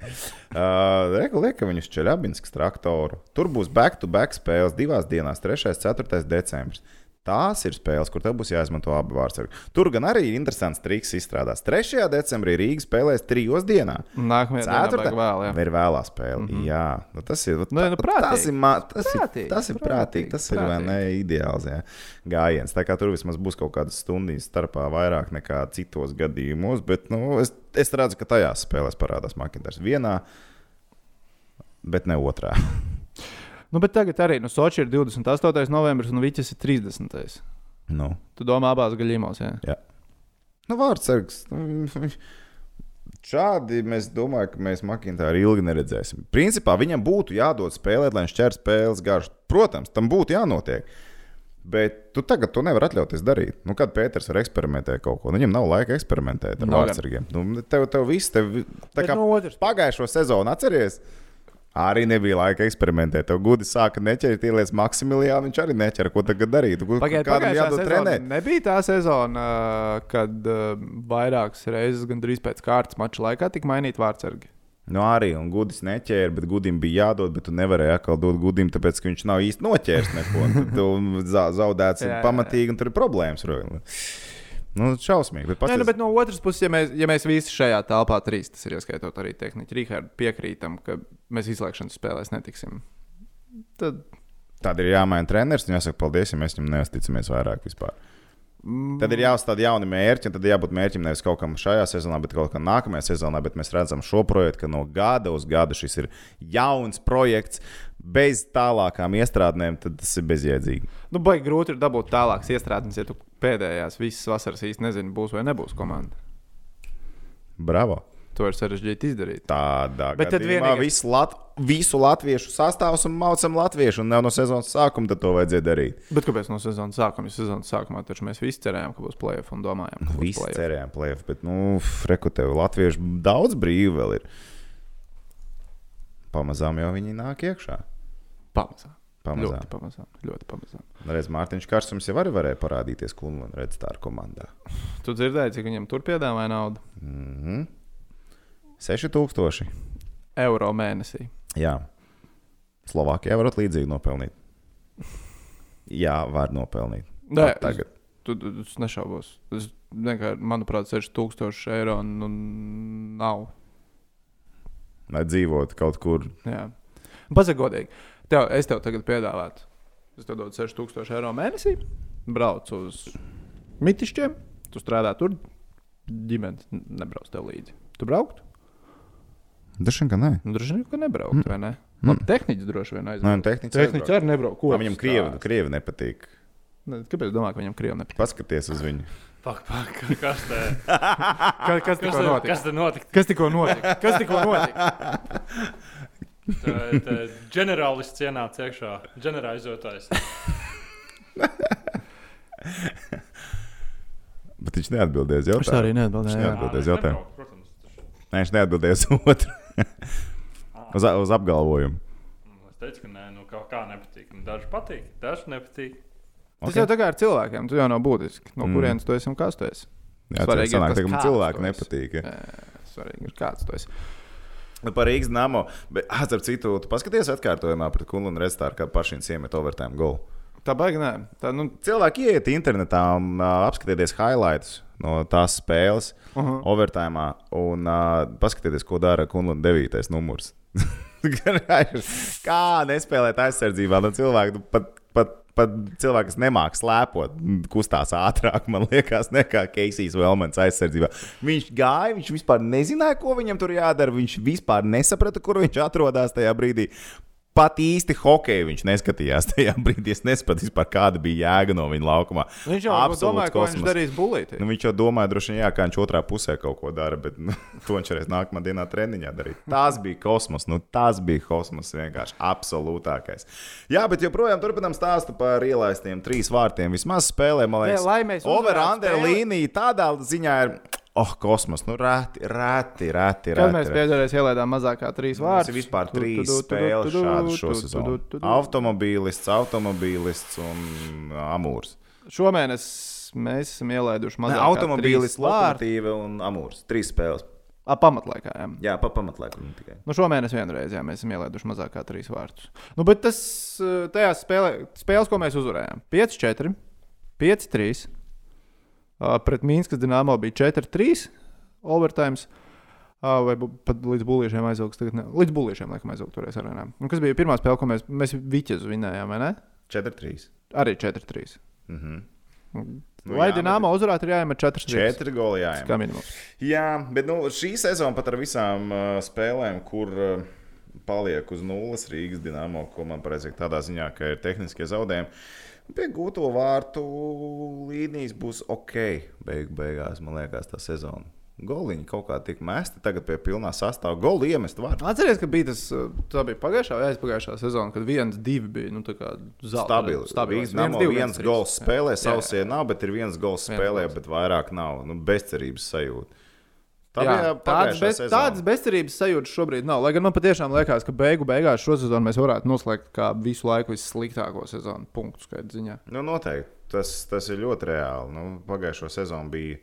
Uh, Reku lieka viņus Čeļabinskas traktoru. Tur būs back-to-back spēles divās dienās, 3. un 4. decembris. Tās ir spēles, kur tev būs jāizmanto abi vārdsargi. Tur gan arī ir interesants triks izstrādāts. 3. decembrī Rīga spēlēs trijos dienā. Nākamajā dienā Ceturtā vajag vēl, jā. ir vēlā spēle. Mm -hmm. Jā, nu, tas ir. Nu, nu, tas prātīgi. ir, ma- tas ir, Prātīgi, tas ir prātīgi, prātīgi. Tas ir vai ne, ideāls jā, gājiens. Tā kā tur vismaz būs kaut kādas stundas starpā vairāk nekā citos gadījumos. Bet nu, es, es redzu, ka tajās spēlēs parādās Makintārs vienā, bet ne otrā. Nu, bet tagad arī nu, Sochi ir 28. novembris un Viķis ir 30. nu. Tu domā abās gaļīmos, jā? Nu, vārdsargs. Šādi mēs domājam, ka mēs Makintāru ilgi neredzēsim. Principā viņam būtu jādod spēlēt, lai viņš ķer spēles garšu. Protams, tam būtu jānotiek. Bet tu tagad to nevari atļauties darīt. Nu, kad Pēters var eksperimentēt kaut ko, nu, viņam nav laika eksperimentēt ar vārdsargiem. Nu, tev, tev viss, tev, tā kā no otras pagājušo sezonu atceries. Arī nebija laika eksperimentēt. Tev gudi sāka neķert, ieliec Maksimiliānu. Viņš arī neķera. Ko tagad darīt? Kādam jādod trenēt? nebija tā sezona, kad uh, vairākas reizes, gandrīz pēc kārtas mača laikā, tika mainīti vārdsargi. Nu, arī un gudrs neķēra, bet gudim bija jādod, bet tu nevarēji atkal dot gudim, tāpēc ka viņš nav īsti noķēris neko. Tu za- zaudēts Jā, jā, jā. pamatīgi, un tur ir problēmas. Nu, šausmīgi. Bet Nē, nu, bet no otras puses, ja mēs, ja mēs visi šajā telpā trīs, tas ir ieskaitot arī tehniķi, Rīgārdu piekrītam, ka mēs izslēgšanas spēlēs netiksim. Tad Tad ir jāmaina treneris, un jāsaka, paldies, ja mēs viņam neusticamies vairāk vispār. Mm, Tad ir jāuzstāda jauni mērķi, un tad jābūt mērķim nevis kaut kam šajā sezonā, bet kaut kam nākamajā sezonā. Bet mēs redzam šo projektu, ka no gada uz gadu šis ir jauns projekts, bez tālākām iestrādēm, tad tas ir bezjēdzīgi. nu, baigi grūti ir dabūt tālākas iestrādes, ja tu pēdējās visas vasaras īsti nezini, būs vai nebūs komanda. Bravo! To ir sarežģīti izdarīt. Tādā Bet gadījumā vienīgais- visu, lat, visu latviešu sastāvs un mācām latviešu, un nav no sezonas sākuma, to vajadzēja darīt. Bet kāpēc no sezonas sākuma? Jo sezonas sākumā taču mēs visi cerējām, ka būs plēsoņa un domājām, ka būs play-off. cerējām, plēsoņu, bet, nu, frekutev, latviešu daudz brīvu vēl ir. Pamazām jau viņi nāk iekšā. Pamazām. Pamazām. Ļoti pamazām. Ļoti pamazām. Reiz Mārtiņš Kārsums jau arī varēja parādīties Kunluna redzestāra komandā. Tu dzirdēji, cik viņam tur piedāvāja naudu? Mm -hmm. 6000. Eiro mēnesī. Jā. Slovākijā varat līdzīgi nopelnīt. Jā, var nopelnīt. Nē, Pat tagad. Tu, tu, tu nešaubos. Es vienkārši, manuprāt, 6000 eiro nu, nav. Lai dzīvotu kaut kur. Jā. Pasaka, godīgi. Tev, es tev tagad piedāvātu. Es tev dodu 6000 eiro mēnesī. Brauc uz mitišķiem. Tu strādā tur. Ģimenes nebrauc tev līdzi. Tu brauktu? Vien, ka nē. Nu, vien, ka nebraukt, vai ne? Mm. Tehniķis droši vien Nē, aizbrauc. nu, tehniķis Tehniķis arī nebrauc. Ko viņam krievi, krievi nepatīk. Ne, Kāpēc domā, ka viņam krievi nepatīk? Paskaties uz viņu. Pak, pak, kas te, Ka, kas kas tikko notika? kas notika? Kas tikko notika? Kas tikko notika? Tā- tā Ģenerālists ienāca iekšā, ģenerālizotājs. Bet viņš neatbildēja uz Es jautājumu. arī neatbildēju. Jā. jā. Atbildēs jautājumu. Nebrauc, Protams, tas- Nē, viņš neatbildēja uz otru. uz, uz apgalvojumu. es teicu, ka nē, nu kā, kā nepatīk. Nu, Daži patīk, daži nepatīk. Tas Ok. jau tā kā ar cilvēkiem. Tu jau nav būtiski. No Mm. kurienes tu esi un kas tu esi. Jā, Svarīgi tas ir sanāk, tas, ka man kāds cilvēki tu esi. nepatīk. Ja. Jā, Svarīgi ir kāds tu esi. Nu, Par Rīgas namo. Bet, ah, ar citu, tu paskaties atkārtojumā pret Kunlunu restāru, kā pašiem iemet overtime golu. Tā baigi nē. Tā, nu, Cilvēki ieiet internetā un uh, apskatieties highlights no tās spēles, uh -huh. overtime, un uh, paskatieties, ko dara Kunluna 9. numurs. Kā nespēlēt aizsardzībā no cilvēka? Nu, pat, pat, pat cilvēks, kas nemāķi slēpot, kustās ātrāk, man liekas, nekā Keisijas Velmans aizsardzībā. Viņš gāja, viņš vispār nezināja, ko viņam tur jādara. Viņš vispār nesaprata, kur viņš atrodas tajā brīdī. Pat īsti hokeju viņš neskatījās tajā brīdī. Es nesapratu, kāda bija jēga no viņa laukumā. Viņš jau Absolūts domāja, ko viņš kosmos. darīs bulītī. Nu, viņš jau domāja, droši vien, jā, ka viņš otrā pusē kaut ko dara, bet nu, to viņš arī nākamā dienā treniņā darīja. Tas bija kosmos, nu, tas bija kosmos vienkārši absolūtākais. Jā, bet joprojām turpinām stāstu par ielaistiem trīs vārtiem. Vismaz spēlē, man liekas, Nē, lai mēs over-under spēli- līnija tādā ziņā ir. Oh, kosmos, nu, reti, reti, reti. Kad reti, mēs pēdējais ielaidām mazāk kā trīs vārdus. ir vispār trīs spēles tu- šo sezonu. tu- Automobīlists, un amūrs. Šomēnes mēs esam ielaiduši mazāk. vārdus. lokomotīva un amūrs. Trīs spēles. Ap pamatlaikā. Jā. Jā, pa pamatlaiku nu, tikai. Nu, šomēnes vienreiz jā, mēs esam ielaiduši mazāk kā trīs vārdus. Nu, bet tas eh, tajās spēlē, spēles, ko mēs uzvarējām, 5-4, 5-3. Uh, pret Mīnskas dīnāmo bija 4-3 overtime. Uh, vai pat līdz būliešiem ne, līdz būliešiem, laikam, aizaugs toreiz arēnā. Un kas bija pirmā spēle, ko mēs, mēs Viķezu vinējām, vai ne? 4-3. Arī 4-3. Mhm. Nu, Lai jā, Dienāmo uzvarētu, ir jāiemet 4-3. 4 goli jāņem. Kā minimums. Jā, bet nu, šī sezona pat ar visām uh, spēlēm, kur uh, paliek uz nulles Rīgas dīnāmo, ko man pareizi tādā ziņā, ka ir tehniskie zaudējumi. Pie gūto vārtu līnijas būs ok. Beig, beigās, man liekas, tā sezona. Goliņi kaut kā tik mesti, tagad pie pilnā sastāvā. Goli iemest vārdu. Atcerieties, ka bija tas tā bija pagājušā vai aizpagājušā sezona, kad viens, divi bija nu, zelta. Stabili. Stabili. Viens, viens, viens gols spēlē, sausie nav, bet ir viens gols Viens spēlē, gols. bet vairāk nav. Nu, bezcerības sajūta. Tā Jā, tādas, bez, sezona. tādas bezcerības sajūtas šobrīd nav. Lai gan man patiešām liekas, ka beigu beigās šo sezonu mēs varētu noslēgt kā visu laiku vissliktāko sezonu, punktu skaita ziņā. Nu, noteikti. Tas, tas ir ļoti reāli. Nu, pagājušo sezonu bija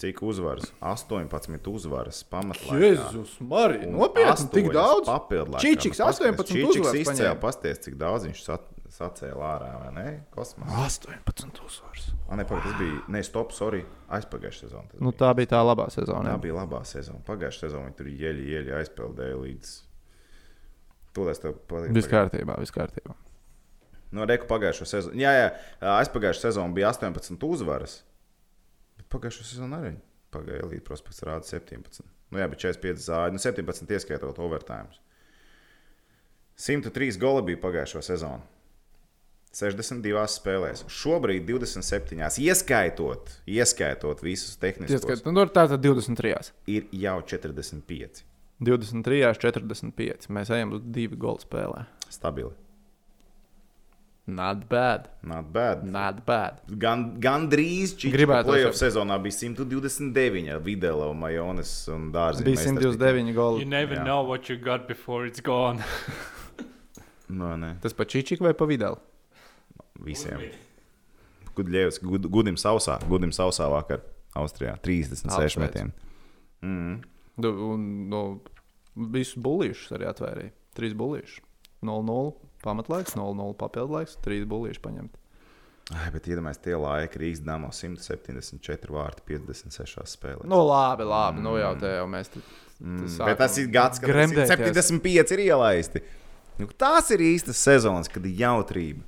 cik uzvaras? 18 uzvaras pamatlaikā. Jēzus, Marija, nopietni, tik daudz. Papildinājums. Čičiks 18 uzvaras izcēlīja. paņēma. Pasties, cik daudz viņš sac- sacēla ārā, vai ne? Kosmosā. 18 uzvaras. Ah, ne, pagaid, tas bija, ne, stop, sorry, aizpagājušā sezona. Nu, tā bija tā labā sezona. Tā bija labā sezona. Pagājušā sezonā viņi tur ieļi, ieļi aizpildīja līdz. Tūlēs tev palīdz. Viss kārtībā, viss kārtībā. No reku pagājušā sezona. Jā, jā, aizpagājušā sezona bija 18 uzvaras. Bet pagājušā sezona arī pagāja līdz prospekts rāda 17. Nu, jā, bet 45 zāģi, nu 17 ieskaitot overtime. 103 goli bija pagājušā sezona. 62 spēlēs. Šobrīd 27, ieskaitot, ieskaitot visus tehniskos, Tieskat, nu, tā tad 23. ir jau 45. 23, 45. Mēs ejam uz divu golu spēlē. Stabili. Not bad. Not bad. Not bad. Gan, gan drīz Gribētu playoff sezonā bija 129 Videla, Majonis un Dārziņš. Bija 129 You goli. never Jā. know what you got before it's gone. No, ne, Tas pa Čičiku vai pa Videlu? Visiem. Gudļevs, gud, gudim sausā, gudim sausā vakar Austrijā. 36 Apsveic. metiem. Mm. Un, nu, visus bulīšus arī atvērīja. Trīs bulīšus. 0-0 pamatlaiks, 0-0 papildlaiks, 3 bulīši paņemt. Ai, bet iedomājieties, tie laiki Rīgas dāmā 174 vārti 56 spēlēs. Nu, labi, labi. Nu, jau te jau mēs. te Mm, sākam bet tas ir gads, kad gremdēties. 75 ir ielaisti. Nu, tās ir īstas sezonas, kad ir jautrība.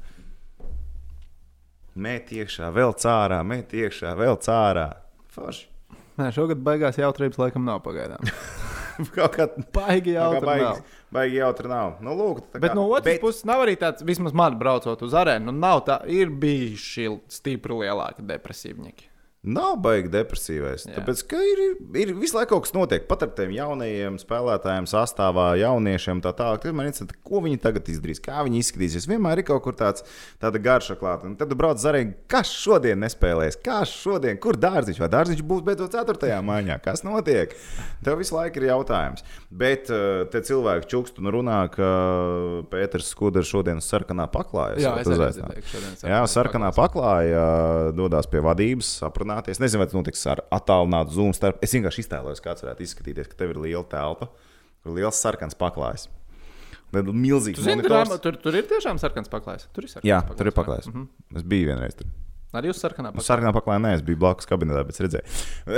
Mēt iekšā, vēl cārā, mēt iekšā, vēl cārā. Forši. Nē, šogad beigās jautrības laikam nav pagaidām. Kaut kā Baigi jautri baigi, nav. baigi jautri nav. Nu, lūk, tā Bet kā- no otras bet- puses, nav arī tāds, vismaz man braucot uz arēnu, nu, nav tā, ir bijuši stipri lielāki depresīvnieki. Nav baigi depresīvais. Jā. Tāpēc, ka ir, ir visu laiku kaut kas notiek. Pat ar tiem jaunajiem spēlētājiem, sastāvā, jauniešiem, tā tālāk. Tad man ir, ko viņi tagad izdarīs, kā viņi izskatīsies. Vienmēr ir kaut kur tāds garša klāta. Un tad tu brauc zarīgi, kas šodien nespēlēs, kā šodien, kur dārziņš vai dārziņš būs beidzot 4. maiņā. Kas notiek? Tev visu laiku ir jautājums. Bet uh, te cilvēki čukst un runā, ka Pēters Skuders šodien uz sarkanā paklājas. Jā, es ka šodien Jā, sarkanā sarkanā paklāja, dodas pie vadības, aprunāties. Nezinu, vai tas notiks ar attālinātu zūmu starp. Es vienkārši iztēlojos, kāds varētu izskatīties, ka tev ir liela telpa, kur ir liels sarkans paklājs. Ir milzīgs Tu zini, tur, tur, tur ir tiešām sarkans paklājs. Tur ir sarkans Jā, paklājs, tur ir paklājs. Mhm. Es biju vienreiz tur. Arī uz sarkanā Nu, paklājā. sarkanā paklājā nē, es biju blakus kabinetā, bet redzēju.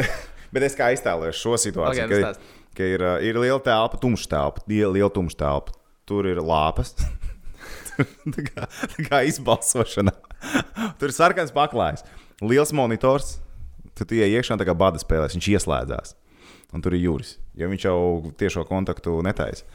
bet es kā iztēlojos šo situāciju, Pagaidi, ka, stāsti. ka ir, uh, ir liela telpa, tumša telpa, liela, tumša telpa. Tur ir lāpas. tā, kā, tā kā izbalsošana. Tur ir sarkans paklājs, liels monitors. Tur tie iekšā tā kā bada spēlēs, viņš ieslēdzās. Un tur ir jūras, jo viņš jau tiešo kontaktu netaisa.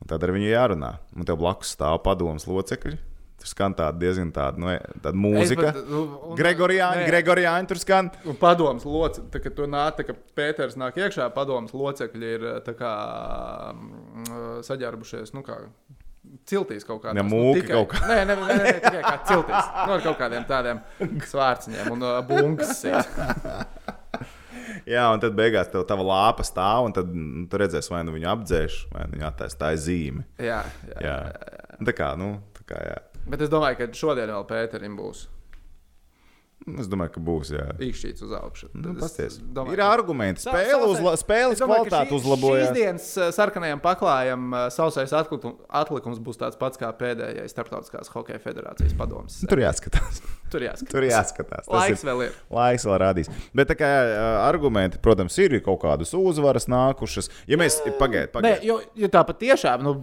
Un tad ar viņu jārunā. Un tev blakus stāv padomus locekļi. Tur skan tāda diezgan tāda, nu, tāda mūzika. Pat, nu. Gregorijāņi tur skan. Un padoms locekļi, kad tu nāc, kad Pēters nāk iekšā, padoms locekļi ir kā mm, saģērbušies, nu kā ciltīs kaut kādā. Ja mūki kaut kā. Nē, nē, nē, nē, tikai kā ciltīs. Nu, ar kaut kādiem tādiem svārciņiem un uh, bungas. sit. Jā, un tad beigās tev tā lāpa stāv, un tad nu, tu redzēsi, vai nu viņu apdzēš, vai nu viņa attaisnoja zīmi. Jā, jā. Jā. Tā kā, nu, tā kā, jā. Bet es domāju, ka šodien vēl Pēterim būs Es domāju, ka būs. Jā. īkšķīts uz augšu. Nu, es domāju, Ir argumenti. Spēle uzla, spēles Es domāju, kvalitāte šī- uzlabojas. Šīs dienas uh, sarkanajam paklājam uh, sausais atlikums, būs tāds pats kā pēdējais Startautiskās hokeja federācijas padoms. Tur jāskatās. Tur jāskatās. Tur jāskatās. Tas Laiks ir- vēl ir. Laiks vēl rādīs. Bet tā kā ā, argumenti, protams, ir kaut kādas uzvaras nākušas. Ja mēs pagaidā, Nē, pagaidā. jo, jo tā patiešām nu,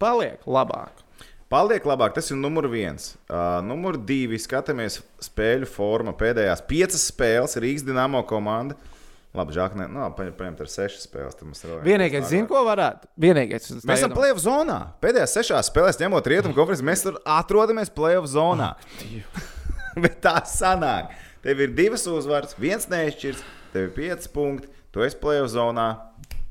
paliek labāk. Paliek labāk, tas ir numur viens. Uh, numur divi skatāmies spēļu forma. Pēdējās piecas spēles Rīgas Dienāmo komanda. Labi, žāk, ne, nu, paņem, paņemt ar sešas spēles. Vienīgais, zinu, ko varētu. Vienīgais, Mēs esam plēsoņa zonā. Pēdējās sešās spēlēs, ņemot rietumu konferenci, mēs tur atrodamies plēsoņa zonā. Bet tā sanāk. Tev ir divas uzvaras, viens neizšķirs, tev ir pieci punkti, tu esi plēsoņa zonā.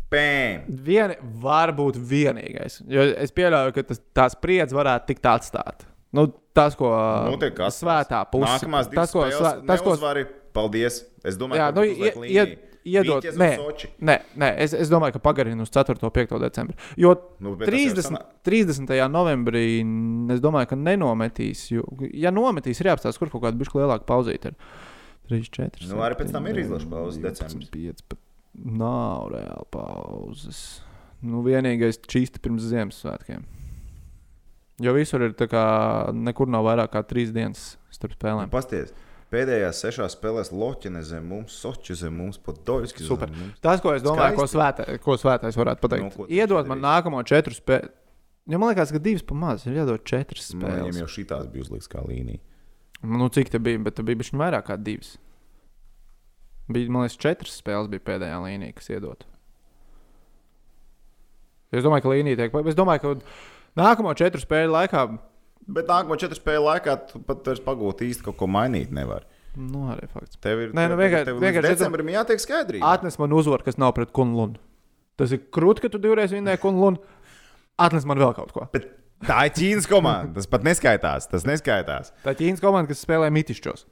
Pēm! Vieni, var būt vienīgais. Jo es pieļauju, ka tas, tā spriedze varētu tikt atstāta. Nu, tas, ko Nu, svētā puse. Nākamās divas tas, ko, svē, spēles, tas, ko neuzvari, paldies. Es domāju, Jā, ka nu, ie- līnija. ie- iedot. Nē, nē, nē es, es domāju, ka pagarina uz 4. un 5. decembri. Jo Nu, bet tas jau 30, sanā- 30. novembrī es domāju, ka nenometīs. Jo, ja nometīs, ir jāapstāsta, kur kaut kāda bišķi lielāka pauzīte ir. 3, 4. Nu, arī pēc tam ir izlaša pauzes decembris. 5. Nav reāli pauzes. Nu, vienīgais čīsti pirms Ziemassvētkiem. Jo visur ir tā kā nekur nav vairāk kā trīs dienas starp spēlēm. Pasties. Pēdējās sešās spēlēs Loķene zem mums, Soči zem mums, Podolski zem Super. mums. Tas, ko es domāju, ko, Skaisti. svētā, ko svētais varētu pateikt, Nu, ko darīsi? man nākamo četru spēli. Jo man liekas, ka divas pamazs ir jādod četras Nu, Viņam spēles. jau šitās bija uzlikts kā līnija. Nu, cik te bija, bet te bija bišķiņ vairāk kā divas. Bija, man liekas, četras spēles bija pēdējā līnija, kas iedot. Es domāju, ka līnija tiek. Es domāju, ka nākamo četru spēļu laikā. Bet nākamo četru spēļu laikā tu pat vairs pagūt īsti kaut ko mainīt nevar. Nu, arī fakts. Tev ir Nē, nu, vienkārši- vienkārši decembrim jātiek skaidrība. Atnes man uzvaru, kas nav pret Kunlunu. Tas ir krūti, ka tu divreiz vinnēji Kunlunu. Atnes man vēl kaut ko. Bet tā ir Ķīnas komanda. Tas pat neskaitās. Tas neskaitās. Tā ir Ķīnas komanda, kas spēlē mitišķos.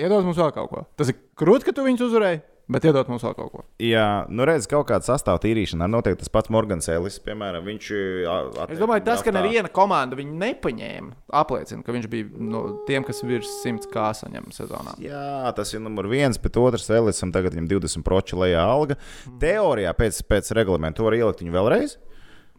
Iedod mums vēl kaut ko. Tas ir krūti, ka tu viņus uzvarēji, bet iedod mums vēl kaut ko. Jā, nu redz, kaut kāda sastāvtīrīšana. Ar noteikti tas pats Morgans Ellis, piemēram, viņš. ā, Es domāju, tas, ka neviena komanda viņu nepaņēma, apliecina, ka viņš bija no tiem, kas virs 100 kā saņem sezonā. Jā, tas ir numurs viens, bet otrs Ellisam tagad viņam 20 proči lejā alga. Teorijā pēc, pēc reglamentu var ielikt viņu vēlreiz.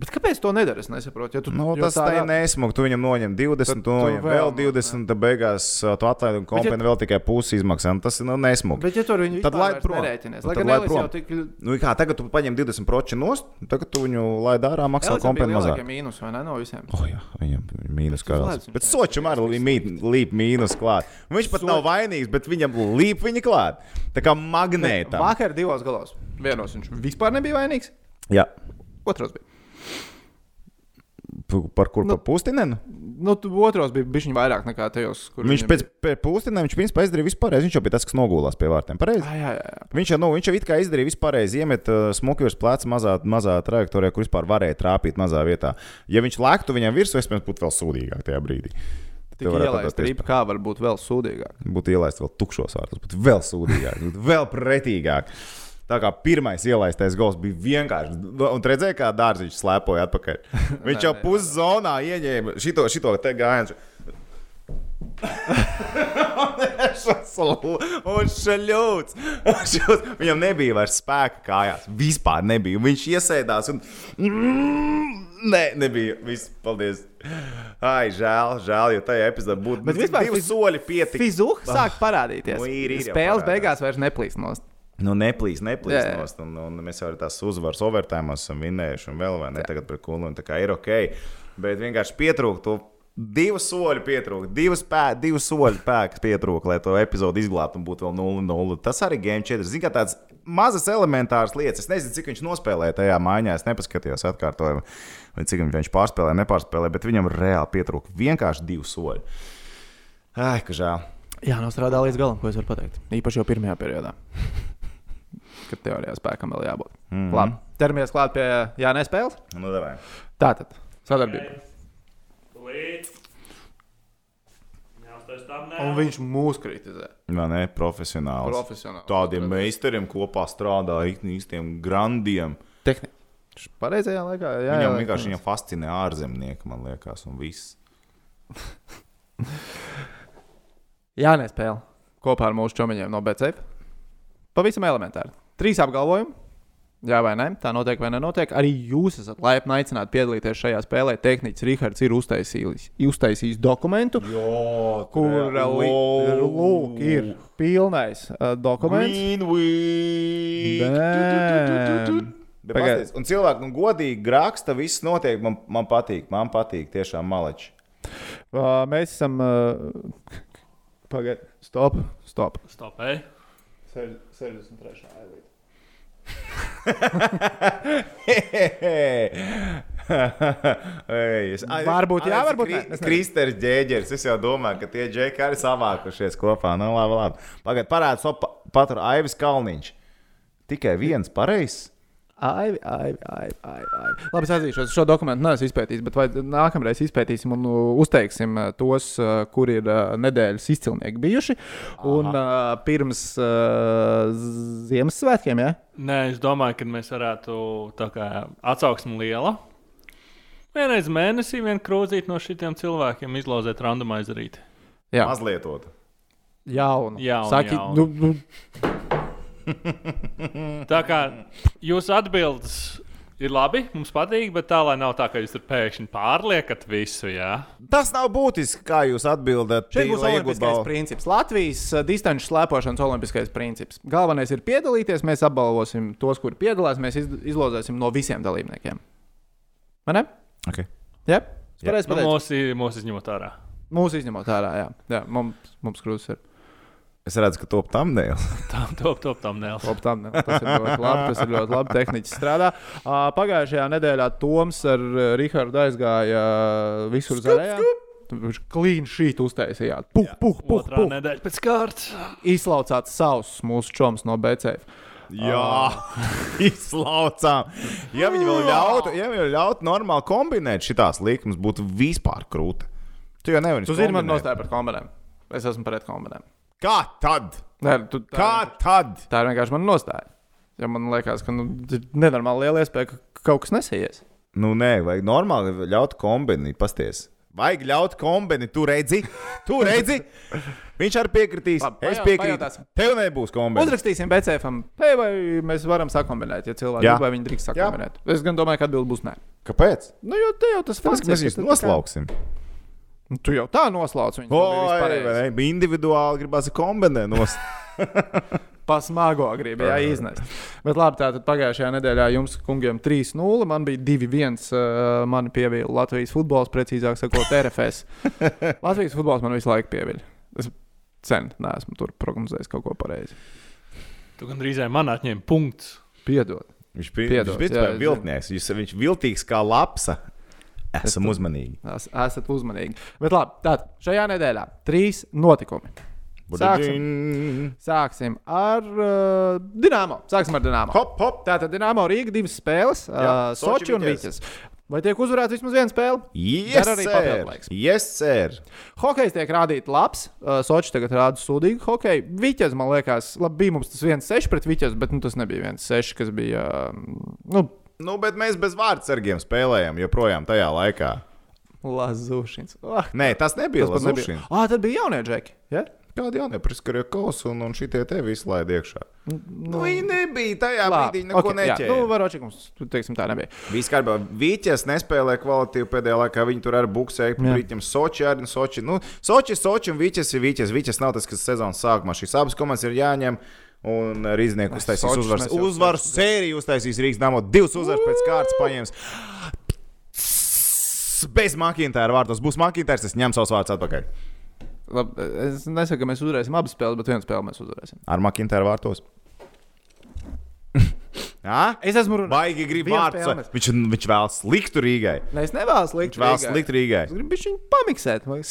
Bet kāpēc to nedara? Es nesaprotu. Ja tu, Nu, tas tā ir nesmugi. Tu viņam noņem 20, Tad tu noņem vēl vēl 20, tad beigās ā, tu atlaidi un Bet ja- vēl tikai pusi izmaksā. Nu, Tas ir nu, nesmugi. Bet, ja tur viņi Tad laid prom. nerēķinies, Nu, lai gan Elis prom. tik. Nu, kā, tagad tu paņem 20 proči nost, tagad tu viņu laid ārā, maksā kompeni mazāk. lielākie mīnus, vai ne, no visiem? Oh, jā, viņam mīnus ledus viņš Bet Sočam arī līp, mīnus klāt. Un Viņš pat nav vainīgs, bet viņam līp viņa klāt. Tā kā magnēta. Vakar divos galos. Vienos viņš vispār nebija vainīgs, Jā. otros bija. Par kur Nu, nu, pusdienu? Nu, otros bija bijis vairāk nekā tajos, kur Viņš pēc pēc pusdienām viņš principā izdarīja vispārējais. Viņš jau bija tas, kas nogulās pie vārtiem. Pareizi. Jā, jā, jā. Viņš jau, nu, viņš jau it kā izdarīja vispārējais, iemet uh, smuku virs pleca mazā, mazā trajektorijā, kur vispār varēja trāpīt mazā vietā. Ja viņš lēktu viņam virsū, es būtu vēl sūdīgāk tajā brīdī. Tik ielaist rīpa, kā var būt vēl sūdīgāk. būtu ielaist vēl tukšos vārtus, būtu vēl sūdīgāk, būtu vēl pretīgāk. Tā kā pirmais ielaistais gols bija vienkārši. Un redzēja, kā dārziņš slēpoja atpakaļ. Viņš jau puszonā ieņēma šito, šito te gājienu. Un šaļūts. Viņam nebija vairs spēka kājās. Vispār nebija. Viņš iesēdās un. Nē, nebija. Viss, paldies. Ai, žēl, žēl, jo tajā epizodē būtu Bet vispār divi soļi pietika. Fizuha sāk parādīties. Nu, ir, ir Spēles parādās. beigās vairs neplīs nost. Nu, neplīs, neplīs. Jā, jā. Nost, un, un mēs jau tās uzvaras overtime esam vinnējuši, un vēl vai ne tagad par kulu. Tā kā ir ok. Bet vienkārši pietrūkst to Divu soļu pietrūka, divas, pē, divas soļu pēkas pietrūka, lai to epizodu izglābtu un būtu vēl 0-0. Tas arī Game 4. Zini, kā tāds mazas elementāras lietas. Es nezinu, cik viņš nospēlēja tajā maiņā. Es nepaskatījos atkārtojumu, vai cik viņš pārspēlēja, nepārspēlēja, bet viņam reāli pietrūka vienkārši divu soļu. Ai, ka žēl. Jā, nostrādā līdz galam, ko es varu pateikt. Īpaši jau pirmajā periodā. Kad teorijā spēkam vēl jābūt. Mm. -hmm. Labi, ķeramies klāt pie Jānis spēles. Nu, davai. Tātad, sadarbība. Līdz. Nē. Un viņš mūs kritizē. Vai ne? Profesionāls. Profesionāli. Tādiem meistariem kopā strādā, īsteniem grandiem. Tehniski. Pareizajā laikā. Jā, jā, Viņam jā. vienkārši viņam fascinē ārzemnieki, man liekas, un viss. Jā, nespēle kopā ar mūsu čomiņiem no BCF. Pavisam elementāri. Trīs apgalvojumi. Jā, vai nē, tā notiek vai nenotiek. Arī jūs esat laipni aicināti piedalīties šajā spēlē. Tehnicis Rihards ir uztaisījis, uztaisījis dokumentu, Jo, kur lūk, ir pilnais uh, dokuments. Win, win. Damn. Bet Pagaid. pasties, Un cilvēki nu, godīgi raksta, viss notiek. Man, man patīk, man patīk tiešām maleči. Uh, mēs esam. Uh, Pagaidiet, stop, stop. Stop, ej. 63. ailīte. Ai, Varbūt jā, varbūt nē, es. Kristers Džēģers. Es jau domāju, ka tie džeki arī savākušies kopā. Nu, labi, labi. Pagaidiet, parādi so pa, patur Aivis Kalniņš. Tikai viens pareizs. Ai, ai, ai, ai, ai. Labi, es atzīšos, šo dokumentu neesmu izpētījis, bet vai nākamreiz izpētīsim un uh, uzteiksim uh, tos, uh, kur ir nedēļas izcilnieki bijuši. Un uh, pirms uh, Ziemassvētkiem, ja? Nē, es domāju, ka mēs varētu tā kā atsauksmi liela. Vienreiz mēnesī vien krūzīt no šitiem cilvēkiem, izlozēt randomizerīt. Jā, Mazlietot. jaunu. Jaunu, Saki, jaunu. Nu, nu, Tā kā jūsu atbildes ir labi, mums patīk, bet tā lai nav tā, ka jūs tur pēkšņi pārliekat visu. Jā, Tas nav būtiski, kā jūs atbildat. Šeit būs olimpiskais balvu. princips. Latvijas uh, distanču slēpošanas olimpiskais princips. Galvenais ir piedalīties. Mēs apbalvosim tos, kuri piedalās. Mēs iz, izlozēsim no visiem dalībniekiem. Vai ne? Okay. Jā, Jā. pareizi nu, mūsu, izņemot ārā. Mūsu izņemot ārā, jā. jā mums, mums krūtis ir. Es redzu, ka top tam. Tā, top, top, tam nēl. Labi, tam, ne, tas ir ļoti labi. Tas ir ļoti labi. Tehniski strādā. Pagājušajā nedēļā Toms ar uh, Rihardu aizgāja uh, visur zaļajā. Viņš klīn šīt uztaisījāt. Puh, puh, puh, puh. nedēļa pēc kārtas. Izlaucāt savus mūsu čoms no BCF. Jā, izslaucām. Ja viņi vēl ļautu, ja viņi ļautu normāli kombinēt šitās likmes, būtu vispār krūta. Tu jau nevari. Tu zini, man nostāja par kombinēm. Es esmu pret kombinēm. Kā tad? Nē, tu, tā, Kā tad? tā ir vienkārši mana nostāja. Ja man liekas, ka nu, ir nenormāli liela iespēja, ka kaut kas nesaies. Nu, nē, vajag normāli ļaut kombinēt, pasties. Vajag ļaut kombinēt, tu redzi, tu redzi. Viņš arī piekritīs. Labi, es piekrītu. Tev nebūs kombinēt. Uzrakstīsim BCF, hei, vai mēs varam sakombinēt, ja cilvēki Jā. grib, vai viņi drīkst sakombinēt. Es gan domāju, ka atbildi būs nē. Kāpēc? Nu, jo te jau tas fakts ka mēs ir, viņus tā kā- noslauksim. Nu, Tu jau tā noslauc viņu. Oi, vai individuāli gribās kombinēt. Nos... Pasmago gribi, jā, iznest. Bet labi, tātad pagājušajā nedēļā jums, kungiem, 3-0. Man bija 2-1. Uh, mani pievīla Latvijas futbols, precīzāk sakot, RFS. Latvijas futbols man visu laiku pievīla. Es sen neesmu tur prognozējis kaut ko pareizi. Tu gandrīz man atņēmi punktus. Piedod. Viņš bija jā, es viltnieks. Jūs, viņš viltīgs kā lapsa. Esam tu- uzmanīgi. Es, esat uzmanīgi. Bet labi, tātad šajā nedēļā trīs notikumi. Sāksim, sāksim ar uh, Dienāmo. Sāksim ar Dienāmo. Hop, hop. Tātad Dienāmo Rīga divas spēles, Jā, uh, Soči Soči un Viķes. Viķis. Vai tiek uzvarēts vismaz viena spēle? Yes, Dar arī sir. papildlaiks. Yes, sir. Hokejs tiek rādīts labs. Uh, Soči tagad rāda sūdīgu hokeju. Viķis, man liekas, labi, bija mums tas 1-6 pret Viķis, bet nu, tas nebija 1-6, kas bija. Uh, nu, Nu, bet mēs bez vārdsargiem spēlējām joprojām tajā laikā. Lazūšins. Ah, Nē, tas nebija tas. Lazušins. Ah, tad bija jaunie džeki. Ja? Kādi jaunie priskarīja kausu un, un šitie te visi laid iekšā? Nu, viņi nebija tajā Labi, brīdī, neko ok, jā, neķēra. Nu, varoči, mums, tu teiksim, tā nebija. Kārtībā. Vīķis nespēlē kvalitīvi pēdējā laikā. Viņi tur pa Jā. brīdim. Soči arī nu, Soči. Nu, Soči, Soči un Vīķis ir Vīķis. Vīķis nav tas, kas sezonas sākumā. Šīs abas komandas ir jāņem. Un Rīznieku uztaisīs uzvaras, uzvaras sēriju, uztaisīs Rīgas dāmas, divas uzvaras pēc kārtas paņems. Bez Makintāra vārtos būs Makintārs, es ņemu savus vārdus atpakaļ. Labi, es nesaku, ka mēs uzvarēsim abas spēles, bet vienu spēli mēs uzvarēsim. Ar Makintāra vārtos. Jā? Es esmu runājis. Baigi grib mēs- Viņš, viņš vēlas sliktu Rīgai. Ne, es nevēlos likt Viņš vēlas sliktu Rīgai. Es gribu viņu pamiksēt, vai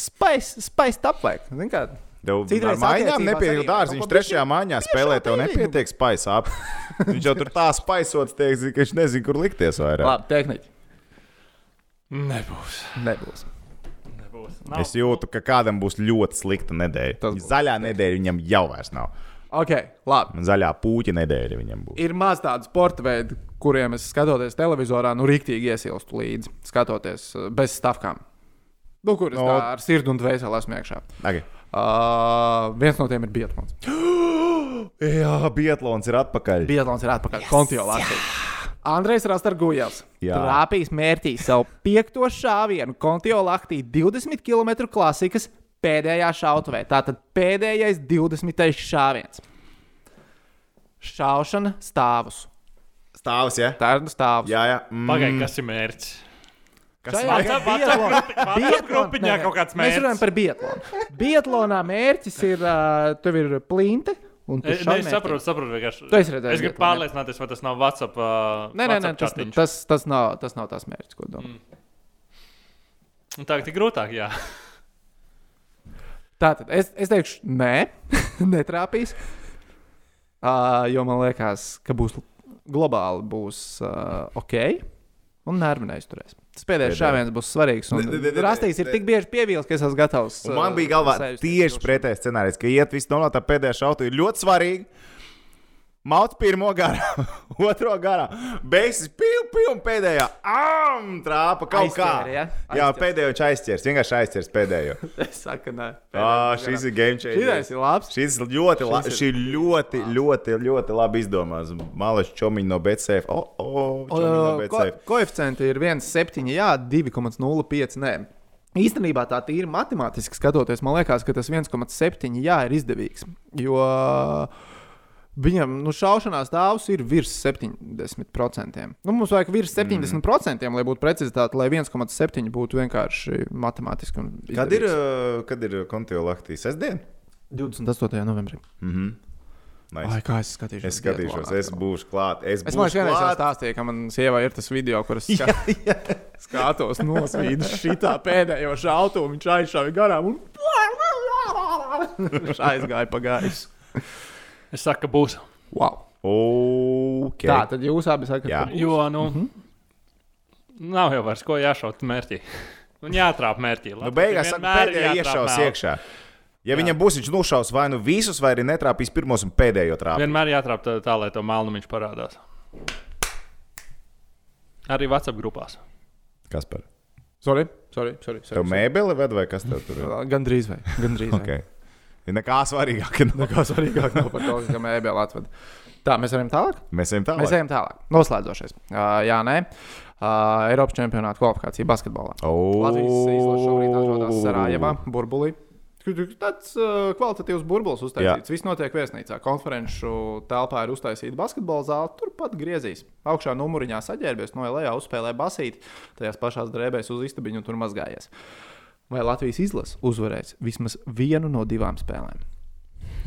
vajag. Zini kā? Tev Citreiz mājām nepietiek dārsts. Viņš trešajā mājā spēlē, tev nepietiek spaiss ap. Viņš jau tur tā spaisots, teiks, ka viņš nezina, kur likties vairāk. Labi, tehniķi. Nebūs. Nebūs. Nebūs. Es jūtu, ka kādam būs ļoti slikta nedēļa. Zaļā nedēļa viņam jau vairs nav. Ok, labi. Zaļā pūķa nedēļa viņam būs. Ir maz tādu sporta veidu, kuriem es skatoties televizorā, nu rīktīgi iesilstu līdzi, skatoties uh, bez stāvkām. Nu, kur es No. ar sirdi un dvēseli esmu iekšā. Okay. Uh, viens no tiem ir Bietlons. Jā, Bietlons ir atpakaļ. Bietlons ir atpakaļ. Kontijo Latvijas. Andrejs Rastargujevs Jā. trāpījis mērķī savu piekto šāvienu Kontijo Latvijas 20 km klasikas pēdējā šautavē. Tātad pēdējais 20. šāviens. Šaušana stāvus. Stāvs, ja? Tā ir stāvus. Jā, jā. Mm. Pagaid, kas ir mērķis? Kas kaut kāds Mēs runājam par Bietlonu. Bietlonā mērķis ir, uh, tev ir plinte. un tu Es, šauj es saprotu, saprotu, vienkārši. Tu esi redzējis Es gribu Bietlonu, jā? pārliecināties, vai tas nav WhatsApp. Uh, Nē, nē, nē tas, tas, tas, nav, tas nav tas mērķis, ko domā. Un Tagad ir grūtāk, jā. Tātad es, es teikšu, nē, netrāpīs. Uh, jo man liekas, ka būs globāli būs uh, ok. Un nervi neizturēs. Tas pēdējais šāviens būs svarīgs. Rastīs ir tik bieži pievīlis, ka es esmu gatavs. Un man uh, bija galvā tieši pretējais scenārijs, ka iet viss no tā pēdējā šauta ir ļoti svarīgi. Mauts pirmo garā, otro garā, beigas pīl, pīl, un pēdējā ām, trāpa kaut kā. Aizķēri, ja? Jā, Aizķēri. pēdējo viņš aizķers, vienkārši aizķers pēdējo. Es saku, nē. Ah, šis ir game Šis changer. ir labs. Šis ir ļoti, la, Šis ir- šī ļoti, ļoti, ļoti labi izdomāts. Malačs čomiņš no BCF. O, o, čomiņ no ko, koeficienti ir 1,7, jā, 2,05. Nē. Īstenībā tā tīri matemātiski skatoties, man liekas, ka tas 1,7 jā, ir izdevīgs. Jo viņam nu, šaušanās stāvs ir virs 70%. Nu, mums vajag virs 70%, mm. lai būtu precizitāte, lai 1,7 būtu vienkārši matemātiski. Kad ir, uh, kad ir Kontio Laktijas sestdien? 28. novembrī. Mhm. Nice. Ai, kā es skatīšos? Es skatīšos, es būšu klāt. Es, Es domāju, būšu ka vienreiz jau klāt. stāstīju, ka man sievai ir tas video, kur es ska skatos nosvīdu šitā pēdējo šautu, un viņš aizšāva garām un viņš aizgāja pa gaisu. Es saku, ka būs. Wow. Okay. Tā, tad jūs abi sakat, ka Jo, nu, nav jau vairs ko jāšaut mērķī. Un jātrāp mērķī. Nu, beigās saka, pēdējā iešaus iekšā. Ja Jā. viņam būs, viņš nošaus vai nu visus, vai arī netrāpīs pirmos un pēdējo trāpīt. Vienmēr jātrāp tā, tā lai to melnu viņš parādās. Arī WhatsApp grupās. Kas par? Sorry, sorry, sorry. Tev sorry, mēbeli ved vai kas tev tur ir? sorry. Gan drīz vai. Gan drīz. vai. Okay. Ir nekā svarīgāk. Nekā svarīgāk nav par to, ka mēbēlē atved. Tā, mēs varam tālāk? Mēs ejam tālāk. Mēs ejam tālāk. Noslēdzošais. Uh, jā, nē. Uh, Eiropas čempionāta kvalifikācija basketbolā. O, Latvijas izlase šobrīd atrodas Sarajevā, Burbulī. Tāds uh, kvalitatīvs burbulis uztaisīts. Viss notiek viesnīcā. Konferenču telpā ir uztaisīta basketbola zāle. Turpat griezīs. Augšā numuriņā saģērbies, no lejā uzspēlē basīti. Tajās pašās drēbēs uz istabiņu un tur mazgājies. Vai Latvijas izlase uzvarēs vismaz vienu no divām spēlēm?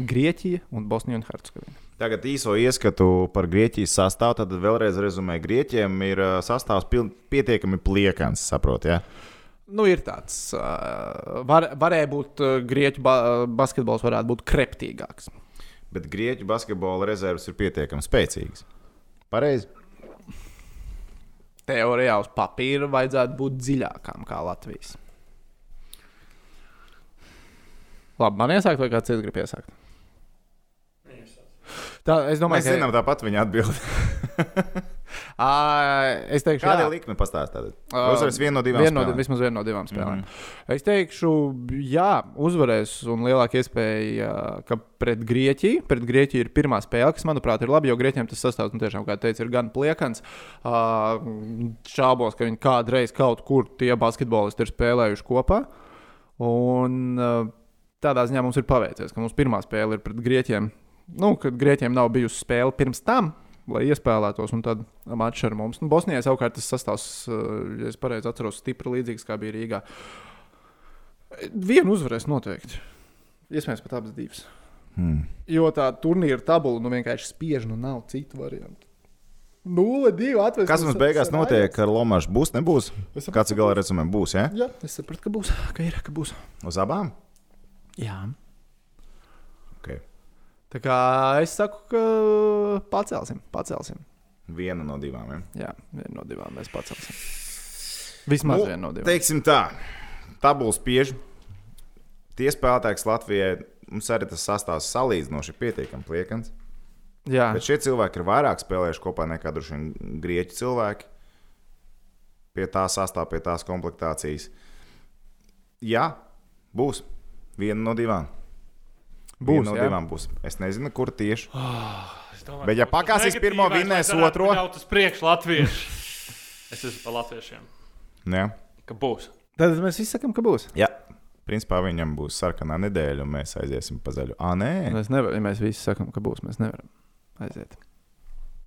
Grieķija un Bosnija un Hercegovina. Tagad īso ieskatu par Grieķijas sastāvu. Tad vēlreiz rezumē, Grieķiem ir sastāvs pietiekami pliekans, saprot, ja? Nu, ir tāds, var, varēja būt grieķu ba basketbols, varētu būt kreptīgāks. Bet Grieķu basketbola rezerves ir pietiekami spēcīgas. Pareizi. Teorijā uz papīra vajadzētu būt dziļākām kā Latvijas. Labi, man iesākt, vai kāds cits grib iesākt? Tā, es domāju, Mēs zinām, tāpat viņa atbild. Ā, es teikšu, Kāda jā. ir likme pastāstīt? Ā, Uzvarēs vienu no divām. Vienu no, spēlēm. vismaz vienu no divām spēlēm. Mm. -hmm. Es teikšu, jā, uzvarēs un lielāka iespēja, ka pret Grieķiju, pret Grieķiju ir pirmā spēle, kas, manuprāt, ir labi, jo Grieķiem tas sastāvs, nu, tiešām, kā teicu, ir gan pliekans. Uh, šaubos, ka viņi kādreiz kaut kur tie basketbolisti ir spēlējuši kopā. Un uh, tādā ziņā mums ir paveicies, ka mūsu pirmā spēle ir pret Grieķiem. Nu, kad Grieķiem nav bijusi spēle pirms tam, lai iespēlētos, un tad mačs ar mums. Nu, Bosnijā savukārt tas sastāvs, uh, ja es pareizi atceros, stipri līdzīgs kā bija Rīgā. Vienu uzvarēs noteikti. Iespējams, pat abas divas. Hmm. Jo tā turnīra tabula nu, vienkārši spiež, nu nav citu variantu. 0-2 atvest. Kas mums beigās notiek ar Lomašu? Būs, nebūs? Kāds ir gala rezumē? Būs, ja? Jā, es sapratu, ka būs. Ka ir, ka būs. Uz abām? Jā. Okay. Tā kā es saku, ka pacelsim, pacelsim. Viena no divām. Ja? Jā, viena no divām mēs pacelsim. Vismaz nu, viena no divām. Teiksim tā, tabulas spiež. Tie spēlētāji, kas Latvijai mums arī tas sastāvs salīdzinoši pietiekami pliekans. Jā, Bet šie cilvēki ir vairāk spēlējuši kopā nekā droši vien grieķu cilvēki. Pie tā sastāvā, pie tās komplektācijas. Jā, būs. Viena no divām. būs. Viena no jā. divām būs. Es nezinu, kur tieši. Es domāju, Bet ja tas pakāsīs pirmo, vinnēs otro? Ļaut uz priekšu latviešu. es esmu par latviešiem. Jā. Ka būs. Tad mēs visi sakām, ka būs. Jā. Principā viņam būs sarkanā nedēļa, un mēs aiziesim pa zaļu. Ah, nē, Mēs nevaram, ja mēs visi sakām, ka būs. Mēs nevaram aiziet.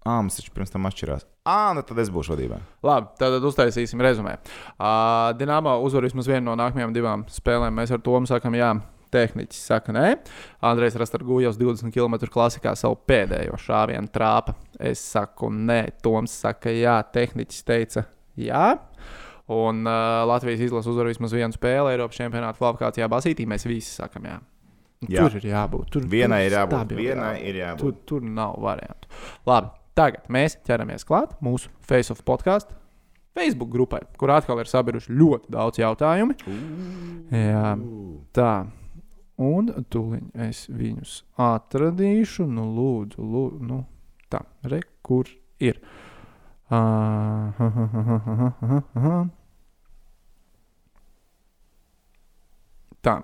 Ah, mums taču pirms tam atšķirās. Ah, nu tad es būšu vadībā. Labi, tad uztaisīsim rezumē. Uh, Dienāmo uzvar vismaz vienu no nākamajām divām spēlēm. Mēs ar to sakām, jā. Tehniķis saka, nē. Andrejs Rastargūjos 20 km klasikā savu pēdējo šāvienu trāpa. Es saku, nē. Toms saka, jā. Tehniķis teica, jā. Un uh, Latvijas izlase uzvar vismaz vienu spēli Eiropas čempionāta kvalifikācijā Basītī. Mēs visi sakām, jā. Jā. Tur ir jābūt. Tur, Vienai ir jābūt. Vienai ir jābūt. Tur, tur nav variantu. Labi, tagad mēs ķeramies klāt mūsu Face of podkāstu. Facebook grupai, kur atkal ir sabiruši ļoti daudz jautājumu. Jā, tā. Un tūlīt es viņus atradīšu. Nu, lūdzu, lūdzu. Nu, tā, re, kur ir. Ha, ha, ha, ha, ha, ha, ha. Tā.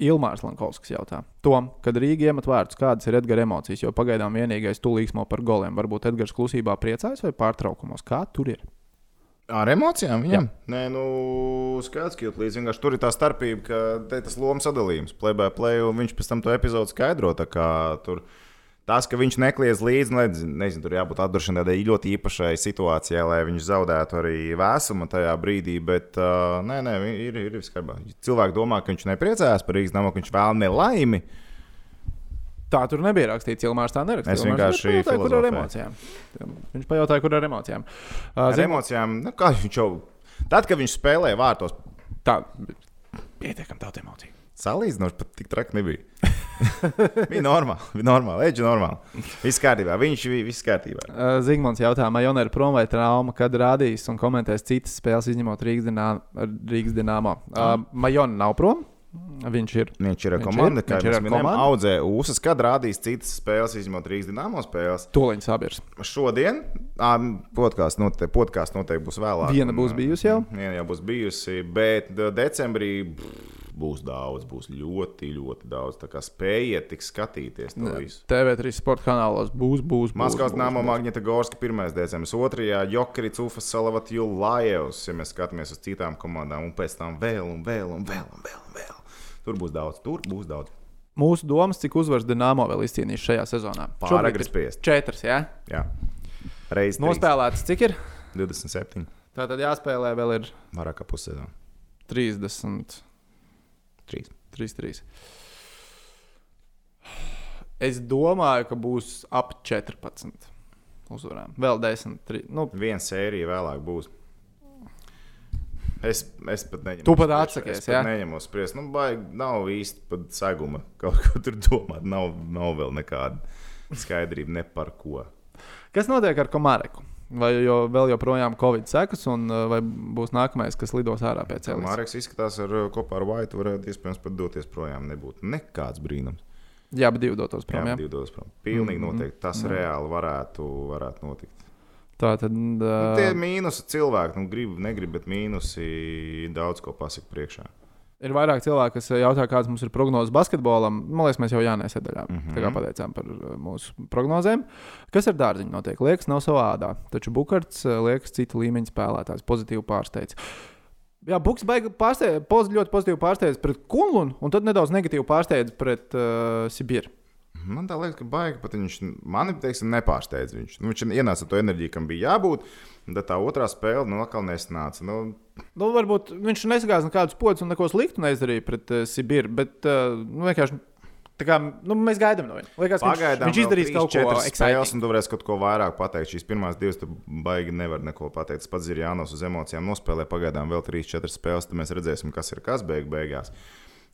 Ilmārs Lankovskis jautā, Tom, kad Rīga iemet vārdus, kādas ir Edgars emocijas, jo pagaidām vienīgais tūlīgsmo par goliem. Varbūt Edgars klusībā priecājas vai pārtraukumos. Kā tur ir? Ar emocijām viņam? Jā. Nē, nu, skaidrs, ka jūt līdzi. Vienkārši tur ir tā starpība, ka te tas lomas sadalījums, play by play, un viņš pēc tam to epizodu skaidro. Tur tas, ka viņš nekliedz līdzi, nezinu, nezinu tur jābūt atduršanai tādai ļoti īpašai situācijai, lai viņš zaudētu arī vēsumu tajā brīdī. Bet, uh, nē, nē, ir, ir kārtībā. Cilvēki domā, ka viņš nepriecājās par Rīgas namu, ka viņš vēl nelaimi. Tā tur nebija rakstīts, Ilmārs tā nerakstīja. Es vienkārši pajautāja, kur ar emocijām. Viņš pajautāja, kur ar emocijām. Uh, Ar zini, emocijām, nu, kā viņš jau. Tad, kad viņš spēlēja vārtos, tā, pietiekami daudz emociju. Salīdzinoši pat tik traki nebija. bija normāli, bija normāli, leģi normāli. Viss kārtībā, viņš bija viss kārtībā. Uh, Zigmunds jautā, vai Jonē ir prom vai trauma, kad rādīs un komentēs citas spēles, izņemot Rīgas Dinā- Rīgas Dienāmo. Uh, Majona nav prom. Viņš ir. Viņš ir Viņš komandu, ir, viņš komandu. audzē ūsas, kad rādīs citas spēles, izņemot Rīgas dīnāmo spēles. Toliņš sabirs. Šodien podkāsts note, podkāst noteikti būs vēlāk. Viena būs bijusi jau? Viena jau būs bijusi, bet de- decembrī pff, būs daudz, būs ļoti, ļoti daudz. Tā kā spējiet tik skatīties to visu. TV3 sporta kanālos būs, būs. Maskavas būs. Magnita Gorska 1. decembris, 2. Jokrits, Ufas, Salavat, Julājevs, ja mēs skatāmies uz citām komandām, un pēc tam vēl un vēl un vēl un vēl. Un vēl. Tur būs daudz, tur būs daudz. Mūsu domas, cik uzvaras Dienāmo vēl izcīnījis šajā sezonā. Pārāk spriest. Četras, jā. Jā, reizes Nospēlēts, cik ir? 27. Tā tad jāspēlē vēl ir Vairāk kā pussezona. 30. 3. 3, 3. Es domāju, ka būs ap 14 uzvarām. Vēl 10. 3. Nu, Viena sērija vēlāk būs. Es, es pat neņemu. Tu pat atsakies, es pat jā? Neņemu spriest. Nu, baigi, nav īsti pat seguma. Kaut ko tur domāt. Nav, nav vēl nekāda skaidrība ne par ko. kas notiek ar Komareku? Vai jo, vēl joprojām Covid sekas, un uh, vai būs nākamais, kas lidos ārā pēc cēloņa? Mārcis izskatās, ar, kopā ar Vaitu varētu iespējams pat doties projām. Nebūtu nekāds brīnums. Jā, bet divi dotos prom. Jā, Jā, divi dodas prom. Pilnīgi Mhm. noteikti. Tas Jā. reāli varētu, varētu notikt. Tā tad. Nu, Uh, tie mīnusi cilvēki, nu, grib, negrib, bet mīnusi daudz ko pasaka priekšā. Ir vairāk cilvēku, kas jautā, kādas mums ir prognozes basketbolam. Man liekas, mēs jau Jānis sadaļā mm. -hmm. pateicām par uh, mūsu prognozēm. Kas ar dārziņu notiek? Liekas, nav savā ādā. Taču Bukarts uh, liekas cita līmeņa spēlētājs, pozitīvi pārsteidz. Jā, Buks pārsteidz, poz, ļoti pozitīvi pārsteidz pret Kunlunu, un tad nedaudz negatīvi pārsteidz pret uh, Sibīru. Man tā liekas, ka baigi pat viņš mani teiksim, nepārsteidz. Viņš, nu, viņš ienāca to enerģiju, kam bija jābūt. Tad tā otrā spēle nu, atkal nesnāca. Nu, Nu, varbūt viņš nesagāja nekādus podus un neko sliktu neizdarīja pret uh, Sibiru, bet uh, nu, vienkārši. Kā, nu, mēs gaidām no viņa. Liekas, ka viņš, Pagaidām viņš izdarīs kaut ko tādu tu varēsi kaut ko vairāk pateikt. Šīs pirmās divas, baigi nevar neko pateikt. Tas pats ir Jānis uz emocijām nospēlē. Pagaidām vēl 3-4 spēles, tad mēs redzēsim, kas ir kas beig beigās.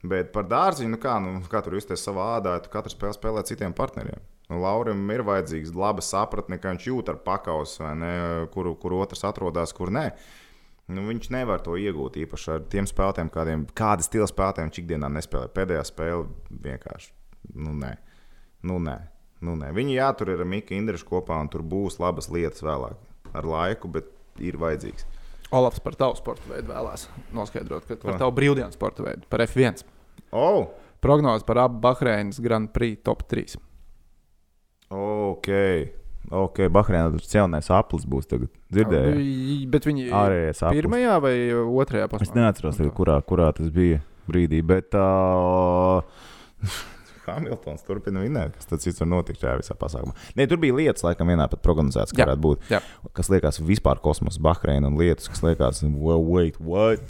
Bet par dārziņu, nu kā, nu, kā tur justies savā ādā, tu katru spēli spēlē citiem partneriem. Nu, Laurim ir vajadzīgs laba sapratne, ka viņš jūt ar pakausu, kur, kur otrs atrodas, kur nē. Nu, viņš nevar to iegūt īpaši ar tiem spēlētājiem, kādiem, kāda stila spēlētājiem viņš ikdienā nespēlē. Pēdējā spēle vienkārši. Nu, nē. Nu, nē. Nu, nē. Viņi jātur ar Miku Indrišu kopā, un tur būs labas lietas vēlāk. Ar laiku, bet ir vajadzīgs. Olafs par tavu sporta veidu vēlās noskaidrot, ka par tavu brīvdienu sporta veidu, par F1. Oh! Prognoze par abu Bahreinas Grand Prix top 3. Ok. Ok, Bahreinā tur celnais aplis būs tagad. Dzirdēju. Bi- Bet viņi Ārējais aplis. pirmajā vai otrajā posmā? Es neatceros, tagad, kurā, kurā tas bija brīdī, bet uh, Hamiltons turpina vinēt. Kas tad cits var notikt šajā visā pasākumā? Nē, tur bija lietas, laikam, vienā pat prognozētas, ka varētu būt. jā. Kas liekas vispār kosmosa, Bahreina un lietas, kas liekas, well, wait, what?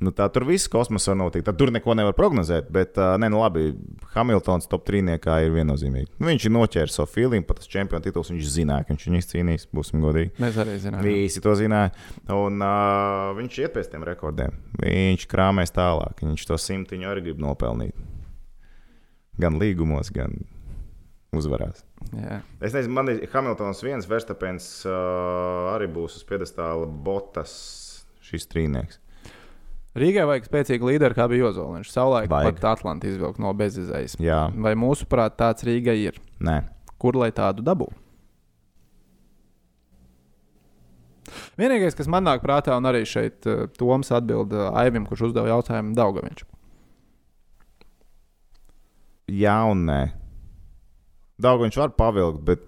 Nu, tā tur viss kosmosā var notikt. Tad tur neko nevar prognozēt. Bet, uh, nē, nu labi, Hamiltons top trīniekā ir viennozīmīgi. Nu, viņš ir noķēris savu feeling, pat tas čempionu tituls. Viņš zināja, ka viņš viņu izcīnīs, būsim godīgi. Mēs arī zinām. Visi to zināja. Un, uh, viņš iet pēc tiem rekordiem. Viņš krāpēs tālāk. Viņš to simtiņu arī grib nopelnīt. Gan līgumos, gan uzvarās. Jā. Es nezinu, man ir Hamiltons viens, Verstapens uh, arī būs uz piedestāla botas šis trīnieks. Rīgai vajag spēcīgu līderi, kā bija Ozoliņš. Savulaik Vajag. pat Atlantijas izvilkt no bezizējas. Jā, Vai mūsuprāt tāds Rīgai ir? nē. Kur lai tādu dabūtu? Vienīgais, kas man nāk prātā, un arī šeit uh, Toms atbild uh, Aivim, kurš uzdeva jautājumu Daugaviņš. Jā, un nē. Daudz viņš var pavilkt, bet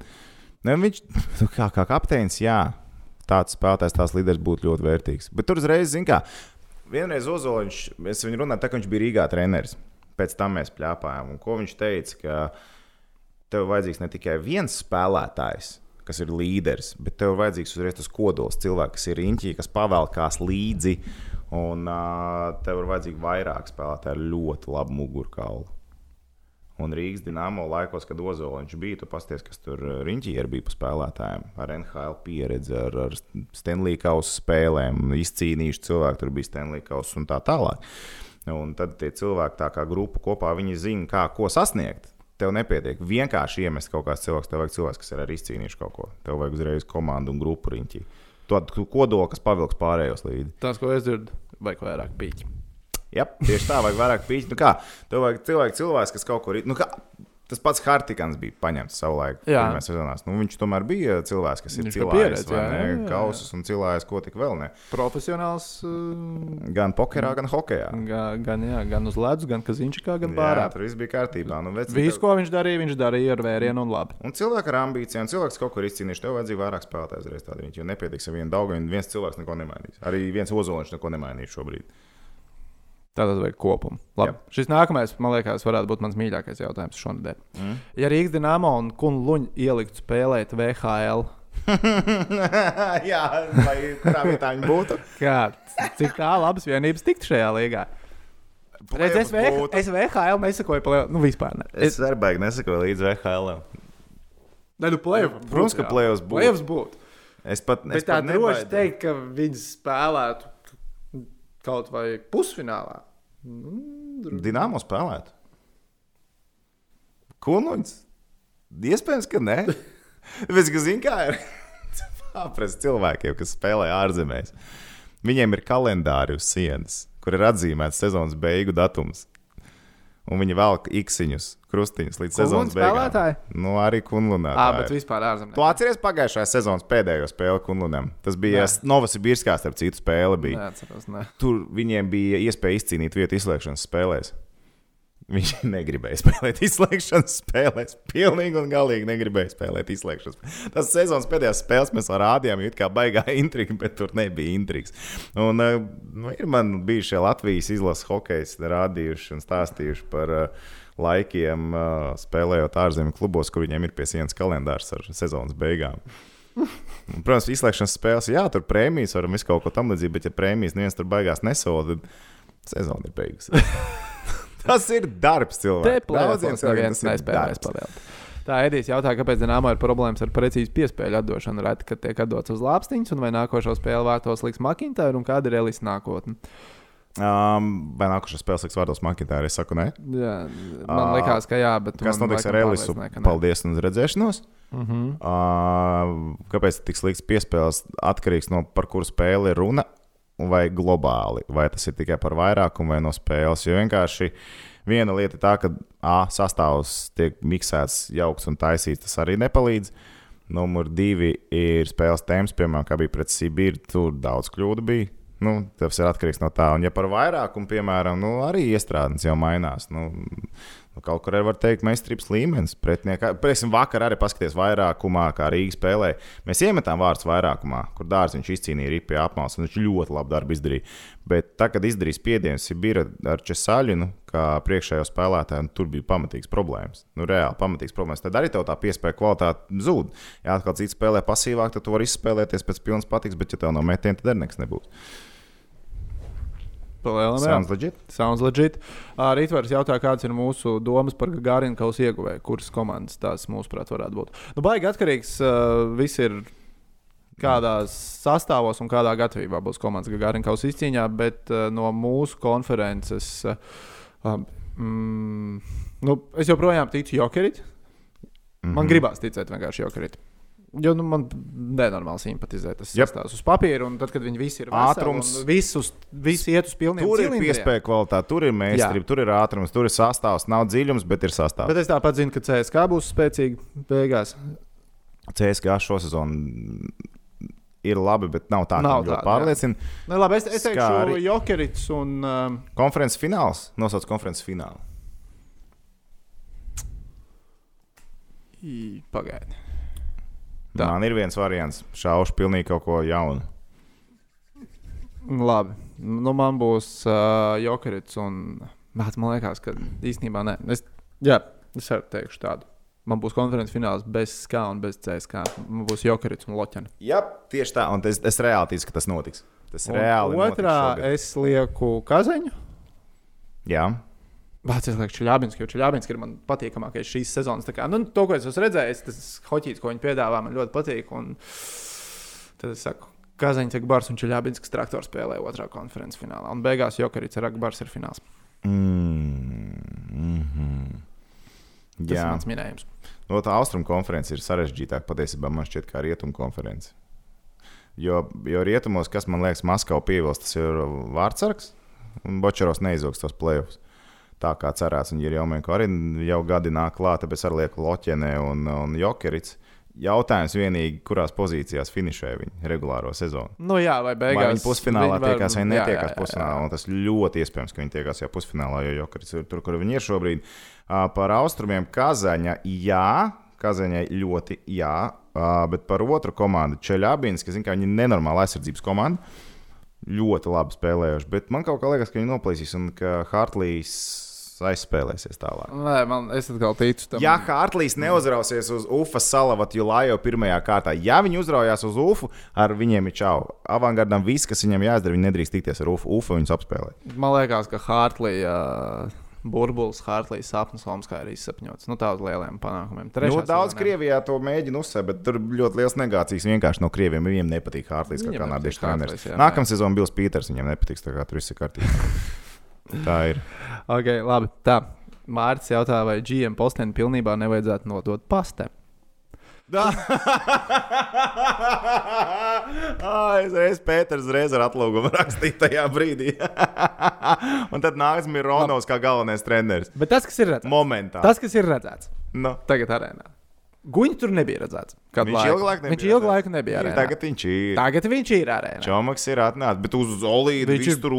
ne, viņš nu, kā, kā kapteinis, jā, tāds spēlētājs, tās līderis būtu ļoti vērtīgs. Bet tur uzreiz, zin kā, vienreiz Ozoliņš, es viņu runāju, tā kā viņš bija Rīgā treneris. Pēc tam mēs plēpājām, un ko viņš teica, ka tev vajadzīgs ne tikai viens spēlētājs, kas ir līderis, bet tev vajadzīgs uzreiz tas kodols, cilvēks, kas ir riņķī, kas pavēlkās līdzi, un uh, tev ir vajadzīgi vairāk spēlētāju ar ļoti labu mugurkaulu. Un Rīgas dīnāmo laikos, kad Ozoliņš bija, tu pasties, kas tur riņķī ir bija pa spēlētājiem, ar NHL pieredzi, ar, ar Stanley Kausa spēlēm, izcīnījuši cilvēki, tur bija Stanley Kausa un tā tālāk. Un tad tie cilvēki, tā kā grupa kopā, viņi zina, kā, ko sasniegt. Tev nepietiek vienkārši iemest kaut kāds cilvēks, tev vajag cilvēks, kas ir arī izcīnījuši kaut ko. Tev vajag uzreiz komandu un grupu riņķī. Tādu kodolu, kas pavilks pārējos līdzi. Tas, ko es dzirdu, vajag vairāk pīķi. Jā, tieši tā, vajag vairāk pīķi. Nu kā, tev vajag cilvēku, cilvēks, kas kaut kur ir. Nu kā, tas pats Hartikans bija paņemts savulaik. Jā. pirmajās sezonās. Nu, viņš tomēr bija cilvēks, kas ir cilvēks, jā, jā, jā, jā. Kausus un cilvēks, ko tik vēl ne. Profesionāls uh, Gan pokerā, gan hokejā. gan, gan, jā, gan uz ledus, gan kazīņšikā, gan Jā, pārā. tur viss bija kārtībā. Nu, vecīt, Visu, ko viņš darīja, viņš darīja ar vērienu un labi. Un cilvēki ar ambīcijām, cilvēks kaut kur izcīnījuši. Tev vajadzēja vairāk spēlētāju uzreiz. Jo nepietiks ar vienu daudzu, un viens cilvēks neko nemainīs. Arī viens ozoliņš neko nemainīs šobrīd. Tātad vajag kopumu. Labi. Jā. Šis nākamais, man liekas, varētu būt mans mīļākais jautājums šonadēļ. Mm. Ja Rīgas dīnāmo un Kunluņa ieliktu spēlēt VHL, Jā, lai kurā vietā viņi būtu. kā, cik tā labas vienības tiktu šajā līgā? Redz, es, VH, es VHL nesakoju, play, nu vispār ne. Es arī baigi nesakoju līdz VHL. ne, nu, playoff būtu, Protams, ka playoffs būtu. Playoffs būtu. Es pat, es Bet tā droši teikt, ka viņi spēlētu kaut vai pusfinālā. Nu, Dienāmo spēlētu. Kungs? Iespējams, ka nē. Tāpēc, ka zini, kā ir pārprast cilvēkiem, kas spēlē ārzemēs. Viņiem ir kalendāri uz sienas, kur ir atzīmēts sezonas beigu datums. Un viņi velk iksiņus, krustiņus līdz sezonas beigām. Nu, arī Kunlunā. Ā, tā bet vispār ārzemēs. Tu atceries pagājušā sezonas pēdējo spēli Kunlunam? Tas bija Nē. Novosibirskā, starp citu, spēle. Bija. Neatceros, ne. Tur viņiem bija iespēja izcīnīt vietu izslēgšanas spēlēs. Viņš negribēja spēlēt izslēgšanas spēlēs. Pilnīgi un galīgi negribēja spēlēt izslēgšanas spēlēs. Tas sezonas pēdējās spēles mēs rādījām, it kā baigā intriga, bet tur nebija intrigas. Un, eh, nu, ir man bijušie Latvijas izlases hokeja rādījuši un stāstījuši par uh, laikiem, uh, spēlējot ārzemju klubos, kur viņiem ir pie sienas kalendārs ar sezonas beigām. Un, Protams, izslēgšanas spēles, jā, tur prēmijas, varam visu kaut ko tam līdzīgu, bet, ja prēmijas neviens tur baigās nesoda, tad sezona ir beigusies. tas ir darbs Te cilvēkiem. plēsoņiem cilvēkiem tas ir darbs. Tā Edijs jautā, kāpēc Dienāmo ir problēmas ar precīzu piespēļu atdošanu. Reti, kad tiek atdots uz lāpstiņas, un vai nākošo spēli vārtos liks Makintāra, un kāda ir Elis nākotne. Um, vai nākošais spēles liks vārdos Makintāra? Es saku, nē. Jā, man Ā, liekas, ka jā, bet Kas notiks ar Elisu? Paldies un uz redzēšanos. Uh -huh. Uh, kāpēc tiks likts piespēles atkarīgs no par kuru spēli ir runa, vai globāli, vai tas ir tikai par vairākumu vai no spēles. Jo vienkārši viena lieta ir tā, ka A sastāvs tiek miksēts, jaukts un taisīts, tas arī nepalīdz. Numur divi ir spēles tēmas, piemēram, kā bija pret Sibīru. Tur daudz kļūdu bija. Nu, tas ir atkarīgs no tā. Un, ja par vairākumu, piemēram, nu, arī iestrādes jau mainās. Nu, Nu, kaut kur arī var teikt, meistarības līmenis. Pretiniekā, Pēc vakar arī paskaties vairākumā, kā Rīga spēlē. Mēs iemetām vārdus vairākumā, kur dārziņš izcīnīja ripi apmals, un viņš ļoti labi darbu izdarīja. Bet tā, kad izdarīja spiediens, ir bija ar Česaļinu, kā priekšējo spēlētāju, tur bija pamatīgs problēmas. Nu, reāli pamatīgs problēmas. Tad arī tev tā piespēja kvalitāte zūd. Ja atkal cits spēlē pasīvāk, tad tu vari izspēlēties pēc pilnas patiks, bet ja tev no metiena, tad arī nekas nebūs. Palielam, jā. Sounds legit. Sounds legit. Uh, Rītvars jautā, kādas ir mūsu domas par Gārinu kausa ieguvēju, kuras komandas tās mūsuprāt varētu būt. Nu, baigi atkarīgs uh, viss ir. Kādās sastāvos un kādā gatavībā būs komandas Gārina kausa izcīņā, bet uh, no mūsu konferences uh, mm, nu, es joprojām ticu Jokerit. Man Mhm. gribās ticēt vienkārši Jokerit. Jo nu, man nenormāli simpatizē tas Jep. sastāvs uz papīra, un tad, kad viņi visi ir Ātrums. Visus, visi iet uz pilniem Tur ir cilindriem. piespēja kvalitāte, tur ir meistarība, tur ir ātrums, tur ir sastāvs. Nav dziļums, bet ir sastāvs. Bet es tāpat zinu, ka CSK būs spēcīgi beigās. CSK šosezon ir labi, bet nav tā, Nav tāda, pārliecina. Nu, labi, es, es teikšu, Skāri. Jokerits un. Um, Konferences fināls, nosauc konferences finālu. ī, Pagaidi. Tā. Man ir viens variants, šaušu pilnīgi kaut ko jaunu. Labi. Nu, man būs uh, Jokerits un. Bet man liekas, ka īstenībā nē. Es, jā, es arī teikšu tādu. Man būs konferences fināls bez SK un bez CSK. Man būs Jokerits un Loķena. Jā, tieši tā, un es, es reāli ticu, ka tas notiks. Tas Un reāli Otrā es lieku Kazaņu. Jā, Vācis liekas, Čeļābins, jo Čeļābins ir man patīkamākais šīs sezonas. Kā, nu, to, ko es esmu redzējis, tas hoķītis, ko viņi piedāvā, man ļoti patīk. Un tad es saku, Kazaņš, Agbars un Čeļābins, kas traktor spēlē otrā konferences finālā. Un beigās Jokarits ar Agbars ir fināls. mm, mm -hmm. Tas Jā. ir mans minējums. No tā austrumu konferences ir sarežģītāk patiesībā man šķiet, kā rietumu konference. Jo, jo rietumos, kas man liekas, Maskavā pievilst, tas ir vārdsargs, un Bočeros neizaugs tos plēvus. Tā kā cerēts, un mēnesis, arī jau gadi nāk klāt, tāpēc arī lieku Loķenē un, un Jokerits. Jautājums vienīgi, kurās pozīcijās finišē viņa regulāro sezonu. Nu, jā, vai beigās. Vai viņi pusfinālā viņi var- tiekās vai netiekās jā, jā, jā. pusfinālā? Tas ļoti iespējams, ka viņi tiekās jau pusfinālā, jo Jokeris ir tur, kur viņi ir šobrīd. Par austrumiem Kazaņa, jā, Kazaņai ļoti jā, bet par otru komandu Čeļabins, kas zina, ka viņi ir nenormāla aizsardzības komanda. Ļoti labi spēlējuši, bet man kaut kā liekas, ka viņi noplīsīs un ka Hartlīs aizspēlēsies tālāk. Nē, man, es atkal ticu tam. Ja Hartlīs neuzrausies uz UFA salavat Julājo pirmajā kārtā, ja viņi uzraujās uz UFU, ar viņiem ir čau. Avangardam viss, kas viņam jāizdara, viņi nedrīkst tikties ar UFU. UFU viņus apspēlē. Man liekas, ka Hartlija. Uh, Burbulis, Hartlīs, sapnis, Homskā ir izsapņots. Nu, tā uz lieliem panākumiem. Trešā Nu, daudz sezonā. Krievijā to mēģina uzsvērt, bet tur ļoti liels negācijas vienkārši no krieviem. Viņiem nepatīk Hartlīs, kā kanādiešu treneris. Hartlīs, Nākamā sezona Bils Pīters viņam nepatiks, tā kā tur viss ir kārtībā. tā ir. Okay, labi, tā. Mārcis jautā, vai GM posteni pilnībā nevajadzētu nodot pastē. es reiz Pēters reiz ar atlūgumu rakstīju tajā brīdī. Un tad nāks Mironovs kā galvenais treneris. Bet tas, kas ir redzēts, Momentā. tas, kas ir redzēts Nu. tagad arēnā, guņi tur nebija redzēts. Kādu Viņš laiku. ilgu laiku nebija. Viņš ilgu laiku nebija arēnā. Tagad viņš ir. Tagad viņš ir arēnā. Čomaks ir atnācis, bet uz Olīdu Viņš ir- tur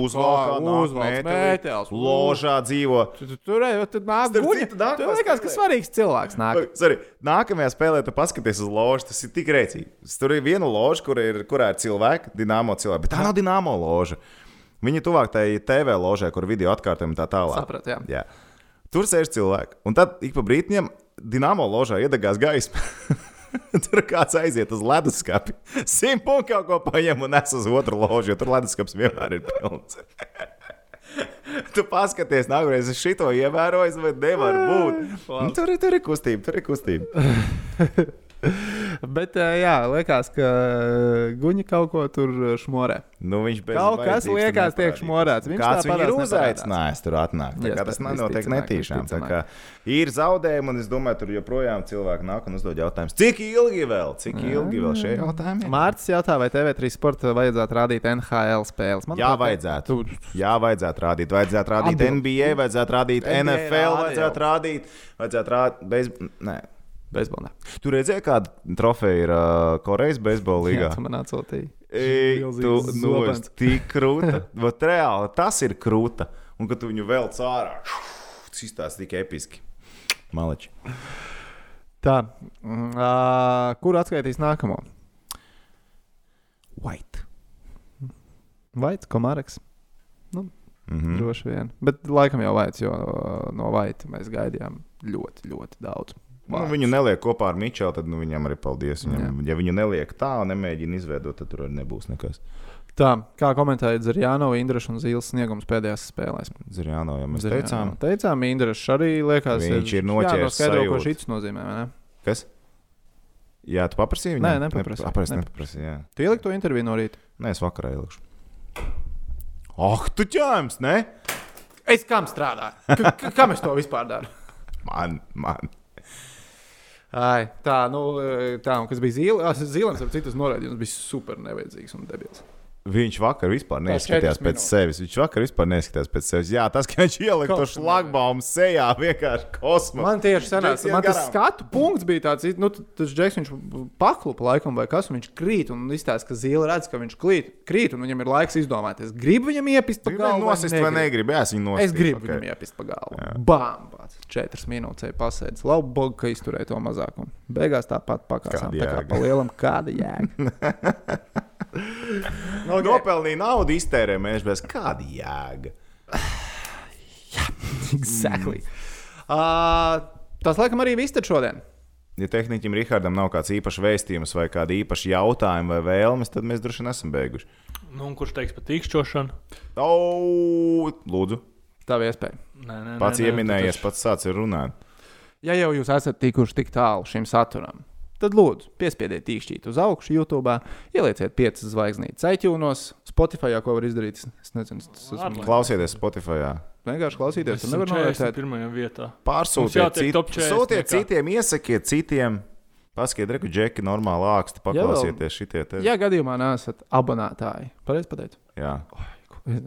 mēteli, mētelis. Ložā dzīvo. Tu- tu- Tur jau tur nāk nākamā Tur liekas, ka svarīgs cilvēks nāk. Sorry, nākamajā spēlē, tu paskaties uz ložu, tas ir tik rēcīgi. Tur ir viena loža, kur ir, kurā ir cilvēki, dīnāmo cilvēki, bet tā nav dīnāmo loža. Viņa tuvāk tai TV ložai, kur video atkārtojumi tā tālāk. Sapratu, jā. Jā. Tur sēž cilvēki. Un tad ik pa brīdim Dienāmo ložā iedegās gaisma. tur kāds aiziet uz leduskapi, simt punktu kaut ko paņem un nes uz otru ložu, jo tur leduskapis vienmēr ir pilns. tu paskaties, nākamreiz es šito ievēroju, bet nevar būt. Nu, tur, tur ir kustība, tur ir kustība. Bet, eh, jā, liekas, ka eh, guņi kaut ko tur eh, šmorē. Nu, viņš bez Kaut kas liekas, tiek šmorēts. Viņš Kāds viņu ir uzaicinājis tur atnākt. Iespējams, Tas nenotiek netīšām. Ir zaudējumi, un es domāju, tur joprojām cilvēki nāk un uzdod jautājumus, cik ilgi vēl, cik ilgi vēl šie jautājumi? Mārcis jautā, vai TV3 sporta vajadzētu rādīt NHL spēles. Jā, vajadzētu. Jā, vajadzētu rādīt. Vajadzētu rādīt. NBA, vajadzētu rādīt NFL, vajadzētu rādīt. Vajadzētu rādīt. Bez... Nē. bezbolā. Tur redzēja, kāda trofeja ir uh, Korejas bezbola līgā. Jā, tu man atsūtīji. Ej, tu nu, esi tik krūta. Vat reāli tas ir krūta. Un kad tu viņu vēl cārā, tas izstāsta tik episki. Maleči. Tā, ā, kur atskaitīs nākamo? White. Vaits, Komareks. Mm Mm. -hmm. Droši vien. Bet laikam jau Vaits, jo no Vaita mēs gaidījām ļoti, ļoti daudz. Nu, viņu neliek kopā ar Mičelu, tad nu, viņam arī paldies. Viņam, ja viņu neliek tā nemēģina izveidot, tad tur arī nebūs nekas. Tā, kā komentēja Zariano, Indrišs un Zīles sniegums pēdējās spēlēs. Zirjāno, ja mēs Zariano. teicām, teicām Indrišs arī liekas, Viņš ir noķēris jānoskaidro, ko sajūtu. šis nozīmē. kas? Jā, tu paprasīji viņu? Nē, nepaprasīju. Nepaprasīju, Nep- nepaprasīju. jā. Tu ieliki to interviju no rīta. Nē, es vakarā ielikšu. Ah, tu ķēms, ne? Es kam strādāju? K- kam es to vispār daru? Man, man. Ai, tā, nu, tā, un kas bija zīle, zīlēns ar citus norādījumus, bija super nevajadzīgs un debils. Viņš vakar vispār neskatījās pēc minūtes. sevis. Viņš vakar vispār neskatījās pēc sevis. Jā, tas, ka viņš ielika to šlagbaumu sejā, vienkārši kosmos. Man tieši sanāca, man tas skatu punkts bija tāds, nu, tas džeks, viņš paklupa laikam vai kas, un viņš krīt, un izstāsta, ka zīle redz, ka viņš krīt, krīt, un viņam ir laiks izdomāt, es gribu viņam iepist pa galvu. nosist vai negribu? Jā, es viņu nosist. Es gribu okay. viņam iepist pa galvu. Bām! pats. Četras minūtes pasēdz. Labu bogu, ka izturēja to mazākumu. Beigās tāpat pakāpām. Kāda Tā kā pa lielam, kāda jēga. No, Nopelnīja naudu, iztērēja mēnešu, bez kāda jēga. exactly. Uh, tas laikam arī viss šodien. Ja tehnikam Rihardam nav kāds īpašs vēstījums vai kāda īpaša jautājuma vai vēlmes, tad mēs droši vien esam beiguši. Nu, kurš teiks par tīkšķošanu? O, lūdzu, Tā ir iespēja. Nē, nē, pats nē, nē, ieminējies, tu pats sācis runāt. Ja jau jūs esat tikuši tik tālu šim saturam, tad lūdzu, piespiediet īkšķīt uz augšu YouTube, ielieciet piecas zvaigznītes, iTunes, Spotify, ko var izdarīt. Es nezinu, tas esmu Klausieties Spotify. vienkārši klausīties. Es Tur nevar novērtēt. pirmajā vietā. Pārsūtiet cit, top 40 sūtiet citiem, iesakiet citiem. Paskiet, reku, džeki, normāli āksti, paklausieties šitie te. Ja gadījumā neesat abonētāji, pareizi pateicu. Jā.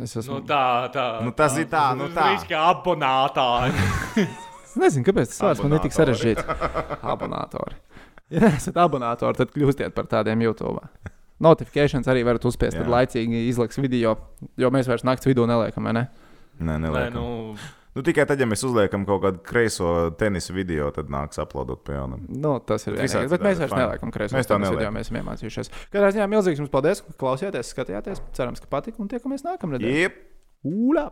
Es esmu. Nu, tā, tā. Nu, tas ir tā, nu tā. Viņš kā abonētāji. Es nezinu, kāpēc tas vārds man ir tik sarežģīts. Abonātori. Ja neesat abonātori, tad kļūstiet par tādiem YouTube. Notifikācijas arī varat uzspiest, tad laicīgi izliks video, jo mēs vairs naktas vidū neliekam, vai ne? Nē, Nē, neliekam. nu, Nu, tikai tad, ja mēs uzliekam kaut kādu kreiso tenisa video, tad nāks uploadot pie jaunam. Nu, tas ir vienīgais. Bet mēs vairs neliekam kreisā. Mēs video, neliekam. mēs esam iemācījušies. Katrā ziņā milzīgs jums paldies, ka klausījāties, skatījāties. Cerams, ka patika un tiekamies nākamnedēļ. Jep! Ūlā!